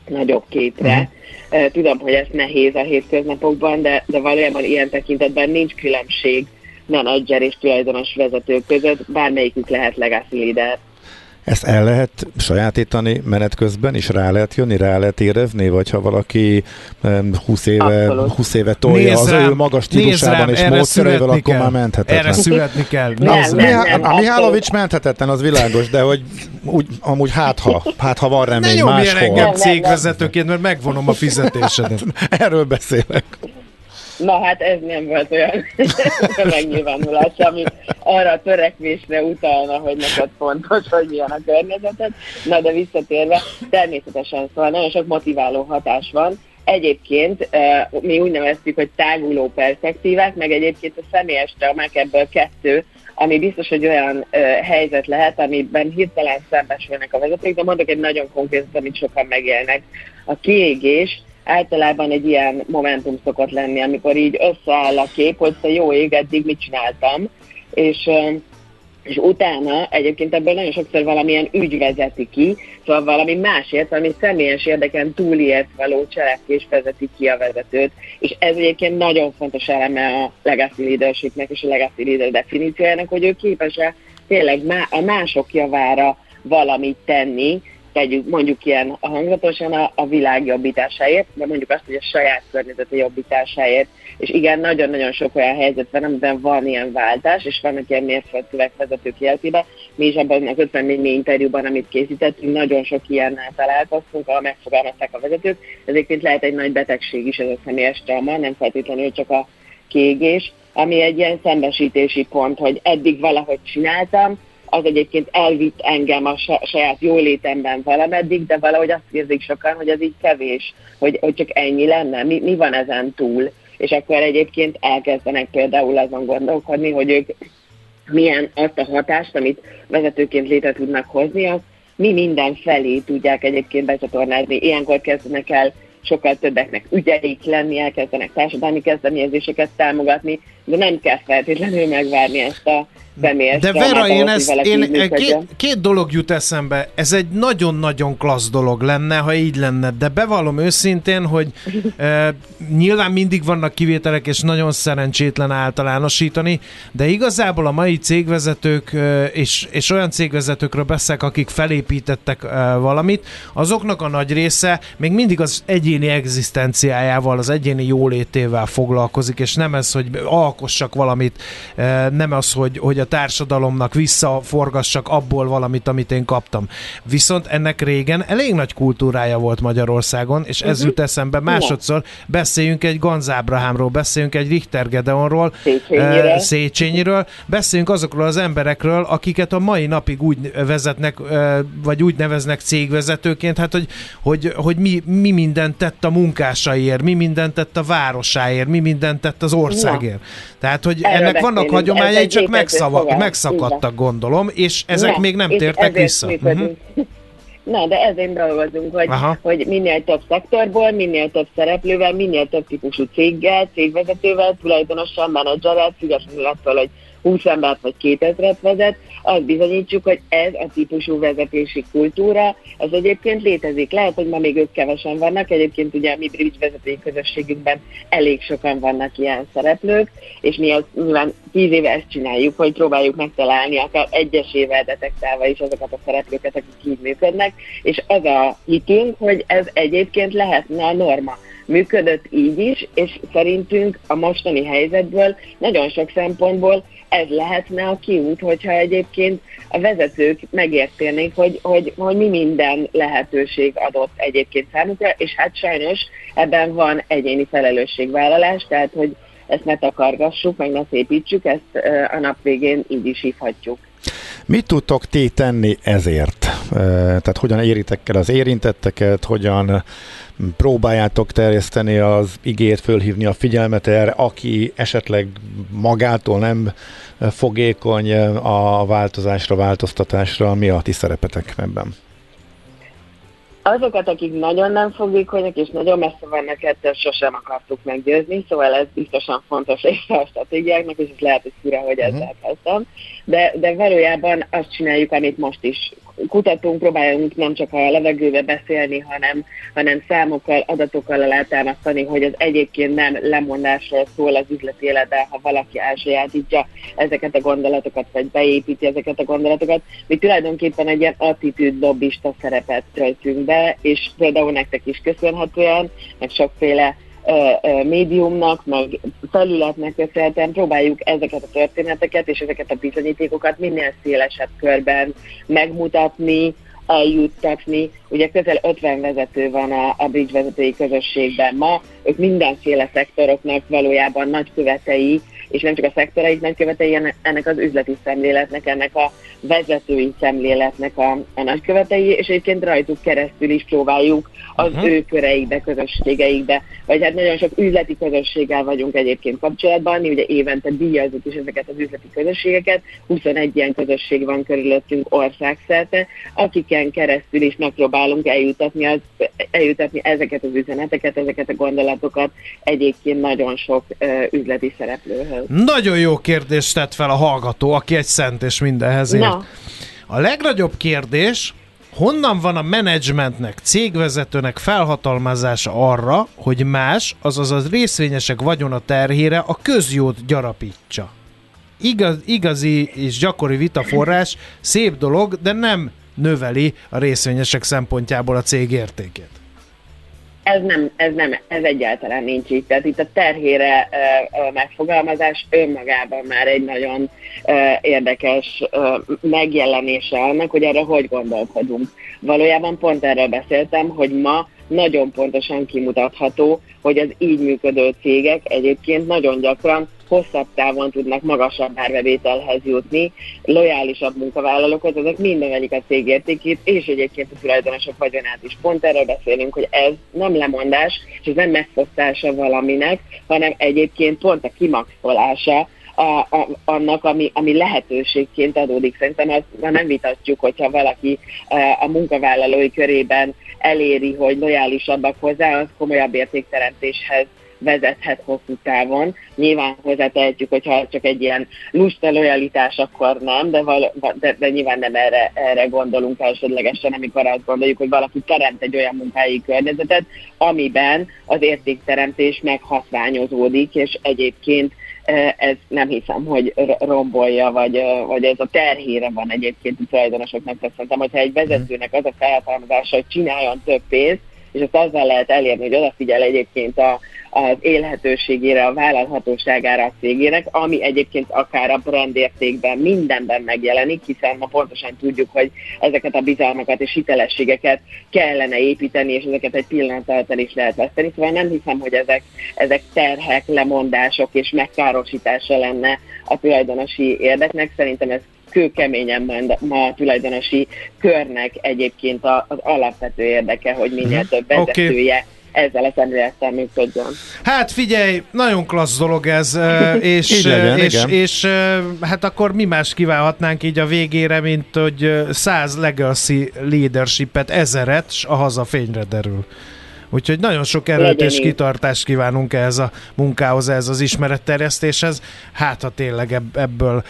S10: nagyobb képre. Uh-huh. Tudom, hogy ez nehéz a hétköznapokban, de, de valójában ilyen tekintetben nincs különbség menedzser és tulajdonos vezetők között, bármelyikük lehet legacy leader.
S4: Ezt el lehet sajátítani menet közben, és rá lehet jönni, rá lehet érezni, vagy ha valaki em, 20 éve,
S10: Abszolút.
S4: 20 éve tolja
S3: Nézd
S4: az
S3: rám,
S4: ő magas stílusában és módszereivel, akkor
S3: kell.
S4: már menthetetlen.
S3: Erre születni kell.
S10: Nem,
S3: Nézd
S10: nem,
S3: rám.
S10: nem.
S4: a Mihálovics menthetetlen, az világos, de hogy úgy, amúgy hát ha, hát ha van
S3: Ne
S4: remény
S3: el
S4: máshol.
S3: engem
S10: Nem, nem,
S3: cégvezetőként, mert megvonom a fizetésedet.
S4: Erről beszélek.
S10: Na hát ez nem volt olyan megnyilvánulás, ami arra a törekvésre utalna, hogy neked fontos, hogy milyen a környezeted. Na de visszatérve, természetesen szóval nagyon sok motiváló hatás van. Egyébként eh, mi úgy neveztük, hogy táguló perspektívák, meg egyébként a személyes traumák ebből kettő, ami biztos, hogy olyan ö, helyzet lehet, amiben hirtelen szembesülnek a vezetők, de mondok egy nagyon konkrétat, amit sokan megélnek. A kiégés általában egy ilyen momentum szokott lenni, amikor így összeáll a kép, hogy te jó ég, eddig mit csináltam, és és utána egyébként ebből nagyon sokszor valamilyen ügy vezeti ki, szóval valami másért, valami személyes érdeken túliért való cselekvés vezeti ki a vezetőt, és ez egyébként nagyon fontos eleme a legacy leadershipnek és a legacy leader definíciójának, hogy ő képes-e tényleg a mások javára valamit tenni, tegyük mondjuk ilyen a hangzatosan a, a világ jobbításáért, de mondjuk azt, hogy a saját környezete jobbításáért. És igen, nagyon-nagyon sok olyan helyzet van, amiben van ilyen váltás, és vannak ilyen mérföldkövek vezetők életében. Mi is abban az 54 interjúban, amit készítettünk, nagyon sok ilyennel találkoztunk, ahol megfogalmazták a vezetők. Ezért lehet egy nagy betegség is ez a személyes trauma, nem feltétlenül csak a kiégés, ami egy ilyen szembesítési pont, hogy eddig valahogy csináltam, az egyébként elvitt engem a sa- saját jólétemben valameddig, de valahogy azt érzik sokan, hogy ez így kevés, hogy, hogy csak ennyi lenne, mi, mi van ezen túl. És akkor egyébként elkezdenek például azon gondolkodni, hogy ők milyen azt a hatást, amit vezetőként létre tudnak hozni, azt mi minden felé tudják egyébként becsatornázni. Ilyenkor kezdenek el sokkal többeknek ügyeik lenni, elkezdenek társadalmi kezdeményezéseket támogatni, de nem kell feltétlenül megvárni ezt a személyes
S3: De Vera, én, ezt, én
S10: így
S3: két, két dolog jut eszembe. Ez egy nagyon-nagyon klassz dolog lenne, ha így lenne, de bevallom őszintén, hogy e, nyilván mindig vannak kivételek, és nagyon szerencsétlen általánosítani, de igazából a mai cégvezetők, e, és, és olyan cégvezetőkről beszélek, akik felépítettek e, valamit, azoknak a nagy része még mindig az egyéni egzisztenciájával, az egyéni jólétével foglalkozik, és nem ez, hogy alkossak valamit, nem az, hogy, hogy a társadalomnak visszaforgassak abból valamit, amit én kaptam. Viszont ennek régen elég nagy kultúrája volt Magyarországon, és ez jut eszembe másodszor, beszéljünk egy Ganz Ábrahámról, beszéljünk egy Richter Gedeonról,
S10: Széchenyiről.
S3: Széchenyiről, beszéljünk azokról az emberekről, akiket a mai napig úgy vezetnek, vagy úgy neveznek cégvezetőként, hát hogy, hogy, hogy mi, mi mindent tett a munkásaiért, mi mindent tett a városáért, mi mindent tett az országért. Tehát, hogy
S10: Erről
S3: ennek vannak
S10: beszélünk. Ez
S3: hagyományai, csak
S10: létező
S3: megszava,
S10: fogalom.
S3: megszakadtak, gondolom, és ezek
S10: Na,
S3: még nem tértek vissza.
S10: működünk. Na, de ezért dolgozunk, hogy,
S3: Aha.
S10: hogy minél több szektorból, minél több szereplővel, minél több típusú céggel, cégvezetővel, tulajdonossal, menedzserrel, függetlenül attól, hogy 20 embert vagy 2000-et vezet, azt bizonyítsuk, hogy ez a típusú vezetési kultúra, ez egyébként létezik. Lehet, hogy ma még ők kevesen vannak, egyébként ugye a mi bridge vezetői közösségünkben elég sokan vannak ilyen szereplők, és mi ezt nyilván 10 éve ezt csináljuk, hogy próbáljuk megtalálni akár egyesével detektálva is azokat a szereplőket, akik így működnek, és az a hitünk, hogy ez egyébként lehetne a norma működött így is, és szerintünk a mostani helyzetből nagyon sok szempontból ez lehetne a kiút, hogyha egyébként a vezetők megértenék, hogy, hogy, hogy mi minden lehetőség adott egyébként számukra, és hát sajnos ebben van egyéni felelősségvállalás, tehát hogy ezt ne takargassuk, meg ne szépítsük, ezt a nap végén így is hívhatjuk.
S4: Mit tudtok ti tenni ezért? Tehát hogyan éritek el az érintetteket, hogyan próbáljátok terjeszteni az igét, fölhívni a figyelmet erre, aki esetleg magától nem fogékony a változásra, változtatásra, mi a ti szerepetek ebben?
S10: Azokat, akik nagyon nem fogékonyak és nagyon messze vannak ettől, sosem akartuk meggyőzni, szóval ez biztosan fontos része a stratégiáknak, és ez lehet, hogy fura, hogy ezzel kezdtem. De, de valójában azt csináljuk, amit most is kutatunk, próbáljunk nem csak a levegőbe beszélni, hanem, hanem számokkal, adatokkal alátámasztani, hogy az egyébként nem lemondásról szól az üzleti életben, ha valaki elsajátítja ezeket a gondolatokat, vagy beépíti ezeket a gondolatokat. Mi tulajdonképpen egy ilyen attitűd szerepet töltünk be, és például nektek is köszönhetően, meg sokféle médiumnak, meg felületnek köszönhetően próbáljuk ezeket a történeteket és ezeket a bizonyítékokat minél szélesebb körben megmutatni, eljuttatni. Ugye közel 50 vezető van a, a bridge vezetői közösségben ma, ők mindenféle szektoroknak valójában nagy követei, és nem csak a szektoraik nagykövetei, ennek az üzleti szemléletnek, ennek a vezetői szemléletnek a, a nagykövetei, és egyébként rajtuk keresztül is próbáljuk az uh-huh. ő köreikbe, közösségeikbe, vagy hát nagyon sok üzleti közösséggel vagyunk egyébként kapcsolatban, mi ugye évente díjazzuk is ezeket az üzleti közösségeket, 21 ilyen közösség van körülöttünk országszerte, akiken keresztül is megpróbálunk eljutatni, az, eljutatni ezeket az üzeneteket, ezeket a gondolatokat egyébként nagyon sok uh, üzleti szereplőhöz.
S3: Nagyon jó kérdést tett fel a hallgató, aki egy szent és mindenhez ért. Na. A legnagyobb kérdés, honnan van a menedzsmentnek, cégvezetőnek felhatalmazása arra, hogy más, azaz az részvényesek vagyona terhére a közjót gyarapítsa? Igaz, igazi és gyakori vitaforrás, szép dolog, de nem növeli a részvényesek szempontjából a cég értékét
S10: ez nem, ez nem, ez egyáltalán nincs így. Tehát itt a terhére uh, megfogalmazás önmagában már egy nagyon érdekes megjelenése annak, hogy erre hogy gondolkodunk. Valójában pont erről beszéltem, hogy ma nagyon pontosan kimutatható, hogy az így működő cégek egyébként nagyon gyakran hosszabb távon tudnak magasabb árbevételhez jutni, lojálisabb munkavállalókhoz, ezek emelik a cég értékét, és egyébként a tulajdonosok vagyonát is. Pont erről beszélünk, hogy ez nem lemondás, és ez nem megfosztása valaminek, hanem egyébként pont a kimaxolása a, a, annak, ami, ami lehetőségként adódik. Szerintem azt nem vitatjuk, hogyha valaki a, a munkavállalói körében eléri, hogy lojálisabbak hozzá, az komolyabb értékteremtéshez vezethet hosszú távon. Nyilván hozzátehetjük, hogyha csak egy ilyen lusta lojalitás, akkor nem, de, val- de, de nyilván nem erre, erre gondolunk elsődlegesen, amikor azt gondoljuk, hogy valaki teremt egy olyan munkahelyi környezetet, amiben az értékteremtés meghatványozódik, és egyébként ez nem hiszem, hogy rombolja, vagy, vagy ez a terhére van egyébként a tulajdonosoknak. Szerintem, hogyha egy vezetőnek az a felhatalmazása, hogy csináljon több pénzt, és azt azzal lehet elérni, hogy odafigyel egyébként a, az élhetőségére, a vállalhatóságára a cégének, ami egyébként akár a brandértékben mindenben megjelenik, hiszen ma pontosan tudjuk, hogy ezeket a bizalmakat és hitelességeket kellene építeni, és ezeket egy pillanat alatt el is lehet veszteni. Szóval nem hiszem, hogy ezek, ezek terhek, lemondások és megkárosítása lenne a tulajdonosi érdeknek. Szerintem ez kőkeményen ma, a tulajdonosi körnek egyébként az alapvető érdeke, hogy minél mhm. több vezetője okay ezzel a szemlélettel működjön.
S3: Hát figyelj, nagyon klassz dolog ez, és, legyen, és, és, és hát akkor mi más kívánhatnánk így a végére, mint hogy száz legacy leadershipet, ezeret, a haza fényre derül. Úgyhogy nagyon sok erőt és kitartást kívánunk ehhez a munkához, ehhez az ismeretterjesztéshez. Hát, ha tényleg ebből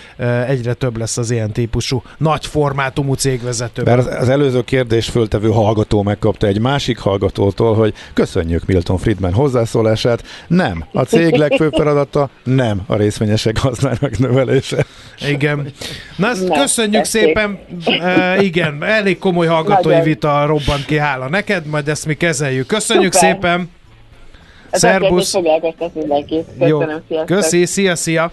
S3: egyre több lesz az ilyen típusú nagy formátumú cégvezető.
S4: Mert az előző kérdés föltevő hallgató megkapta egy másik hallgatótól, hogy köszönjük Milton Friedman hozzászólását. Nem, a cég legfőbb feladata nem a részvényesek használatok növelése.
S3: Igen. Na, ezt köszönjük tessék. szépen. Uh, igen, elég komoly hallgatói vita robbant ki, hála neked, majd ezt mi kezeljük. Köszönjük Köszönjük Szuper. szépen! Szerbusz! Jó. Köszi, szia, szia!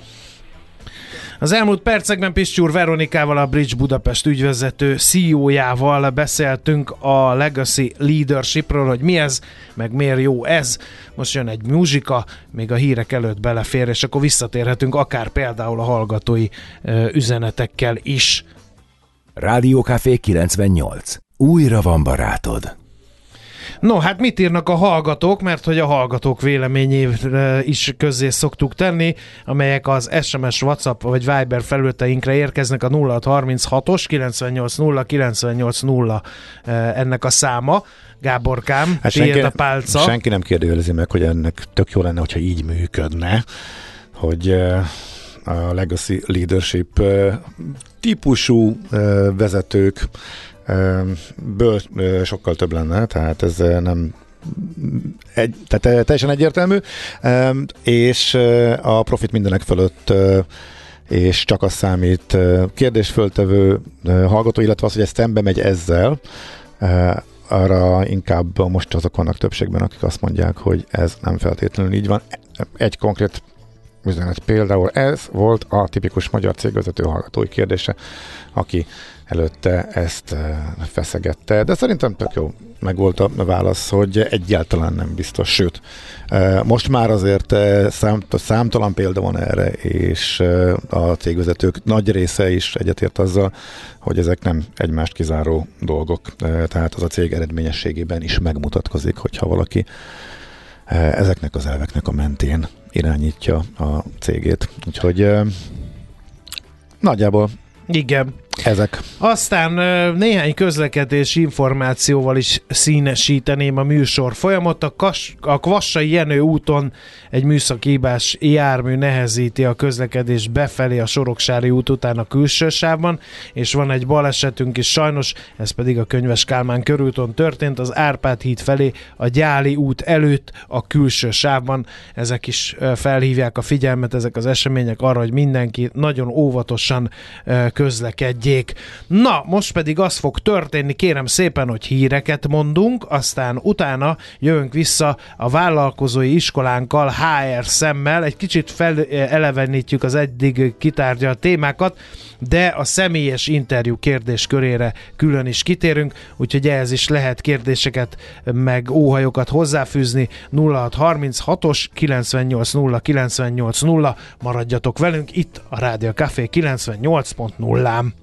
S3: Az elmúlt percekben Pistyúr Veronikával, a Bridge Budapest ügyvezető CEO-jával beszéltünk a Legacy Leadershipről, hogy mi ez, meg miért jó ez. Most jön egy muzsika, még a hírek előtt belefér, és akkor visszatérhetünk akár például a hallgatói üzenetekkel is.
S6: Rádiókafé 98. Újra van barátod.
S3: No, hát mit írnak a hallgatók, mert hogy a hallgatók véleményére is közzé szoktuk tenni, amelyek az SMS, WhatsApp vagy Viber felületeinkre érkeznek a 0636-os 980 980 ennek a száma. Gáborkám, hát senki, a pálca.
S4: Senki nem kérdőjelezi meg, hogy ennek tök jó lenne, hogyha így működne, hogy eh, a legacy leadership típusú vezetők ből sokkal több lenne, tehát ez nem egy, tehát teljesen egyértelmű, és a profit mindenek fölött és csak az számít kérdésföltevő hallgató, illetve az, hogy ez szembe megy ezzel, arra inkább most azok vannak többségben, akik azt mondják, hogy ez nem feltétlenül így van. Egy konkrét üzenet. Például ez volt a tipikus magyar cégvezető hallgatói kérdése, aki előtte ezt eh, feszegette, de szerintem tök jó meg volt a válasz, hogy egyáltalán nem biztos, sőt, eh, most már azért eh, szám, számtalan példa van erre, és a cégvezetők nagy része is egyetért azzal, hogy ezek nem egymást kizáró dolgok, tehát az a cég eredményességében is megmutatkozik, hogyha valaki ezeknek az elveknek a mentén irányítja a cégét. Úgyhogy nagyjából
S3: Igen.
S4: Ezek.
S3: Aztán néhány közlekedési információval is színesíteném a műsor folyamot. A, Kas, a Kvassai Jenő úton egy műszakibás jármű nehezíti a közlekedés befelé a Soroksári út után a külső sávban, és van egy balesetünk is sajnos, ez pedig a Könyves Kálmán körúton történt, az Árpád híd felé a Gyáli út előtt a külső sávban. Ezek is felhívják a figyelmet, ezek az események arra, hogy mindenki nagyon óvatosan ö, közlekedjék. Na, most pedig az fog történni, kérem szépen, hogy híreket mondunk, aztán utána jövünk vissza a vállalkozói iskolánkkal, HR szemmel, egy kicsit felelevenítjük az eddig kitárgyalt témákat, de a személyes interjú kérdéskörére külön is kitérünk, úgyhogy ehhez is lehet kérdéseket, meg óhajokat hozzáfűzni 0636-os 980 980 maradjatok velünk itt a Rádió Café 98.0-án.